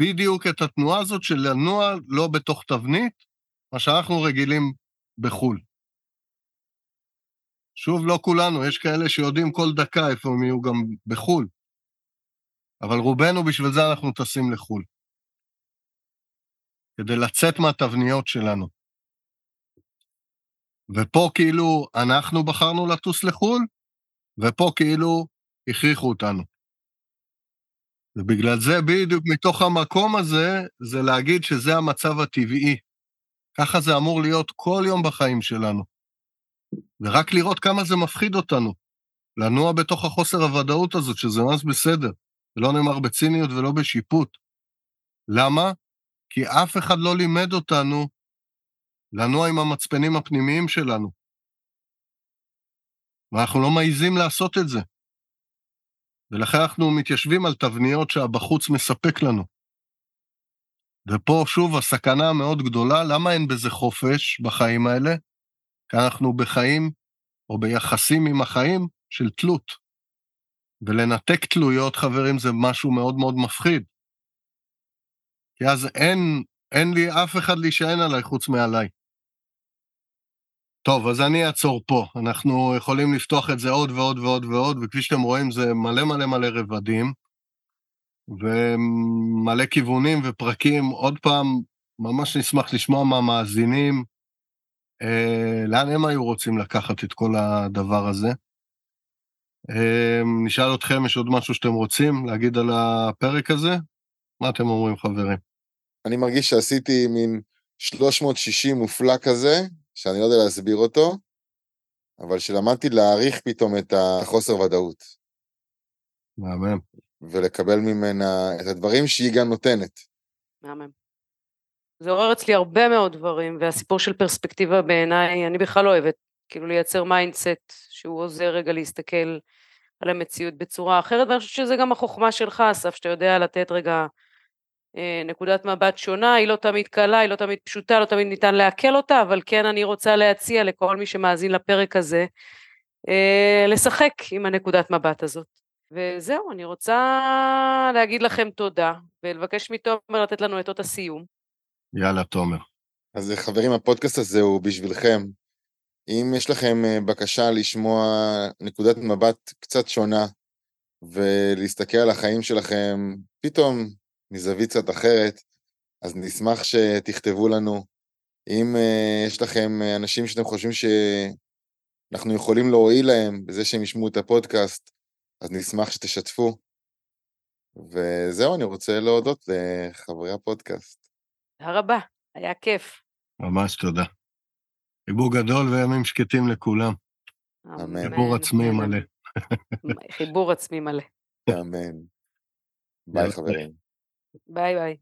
בדיוק את התנועה הזאת של לנוע לא בתוך תבנית, מה שאנחנו רגילים בחו"ל. שוב, לא כולנו, יש כאלה שיודעים כל דקה איפה הם יהיו גם בחו"ל. אבל רובנו, בשביל זה אנחנו טסים לחו"ל. כדי לצאת מהתבניות שלנו. ופה כאילו אנחנו בחרנו לטוס לחו"ל, ופה כאילו הכריחו אותנו. ובגלל זה, בדיוק מתוך המקום הזה, זה להגיד שזה המצב הטבעי. ככה זה אמור להיות כל יום בחיים שלנו. ורק לראות כמה זה מפחיד אותנו. לנוע בתוך החוסר הוודאות הזאת, שזה ממש בסדר. ולא נאמר בציניות ולא בשיפוט. למה? כי אף אחד לא לימד אותנו לנוע עם המצפנים הפנימיים שלנו. ואנחנו לא מעיזים לעשות את זה. ולכן אנחנו מתיישבים על תבניות שהבחוץ מספק לנו. ופה שוב הסכנה המאוד גדולה, למה אין בזה חופש בחיים האלה? כי אנחנו בחיים, או ביחסים עם החיים, של תלות. ולנתק תלויות, חברים, זה משהו מאוד מאוד מפחיד. כי אז אין, אין לי אף אחד להישען עליי חוץ מעליי. טוב, אז אני אעצור פה. אנחנו יכולים לפתוח את זה עוד ועוד ועוד ועוד, וכפי שאתם רואים, זה מלא מלא מלא רבדים, ומלא כיוונים ופרקים. עוד פעם, ממש נשמח לשמוע מהמאזינים, לאן הם היו רוצים לקחת את כל הדבר הזה. אה, נשאל אתכם, יש עוד משהו שאתם רוצים להגיד על הפרק הזה? מה אתם אומרים, חברים? אני מרגיש שעשיתי מין 360 מופלא כזה, שאני לא יודע להסביר אותו, אבל שלמדתי להעריך פתאום את החוסר ודאות. מהמם. ולקבל ממנה את הדברים שהיא גם נותנת. מהמם. זה עורר אצלי הרבה מאוד דברים, והסיפור של פרספקטיבה בעיניי, אני בכלל לא אוהבת, כאילו לייצר mindset שהוא עוזר רגע להסתכל על המציאות בצורה אחרת, ואני חושבת שזה גם החוכמה שלך, אסף, שאתה יודע לתת רגע אה, נקודת מבט שונה, היא לא תמיד קלה, היא לא תמיד פשוטה, לא תמיד ניתן לעכל אותה, אבל כן אני רוצה להציע לכל מי שמאזין לפרק הזה, אה, לשחק עם הנקודת מבט הזאת. וזהו, אני רוצה להגיד לכם תודה, ולבקש מתומר לתת לנו את אות הסיום. יאללה, תומר. אז חברים, הפודקאסט הזה הוא בשבילכם. אם יש לכם בקשה לשמוע נקודת מבט קצת שונה, ולהסתכל על החיים שלכם פתאום מזווית קצת אחרת, אז נשמח שתכתבו לנו. אם uh, יש לכם אנשים שאתם חושבים שאנחנו יכולים להועיל להם בזה שהם ישמעו את הפודקאסט, אז נשמח שתשתפו. וזהו, אני רוצה להודות לחברי הפודקאסט. תודה רבה, היה כיף. ממש תודה. חיבור גדול וימים שקטים לכולם. אמן. חיבור עצמי מלא. חיבור עצמי מלא. אמן. ביי חברים. ביי ביי.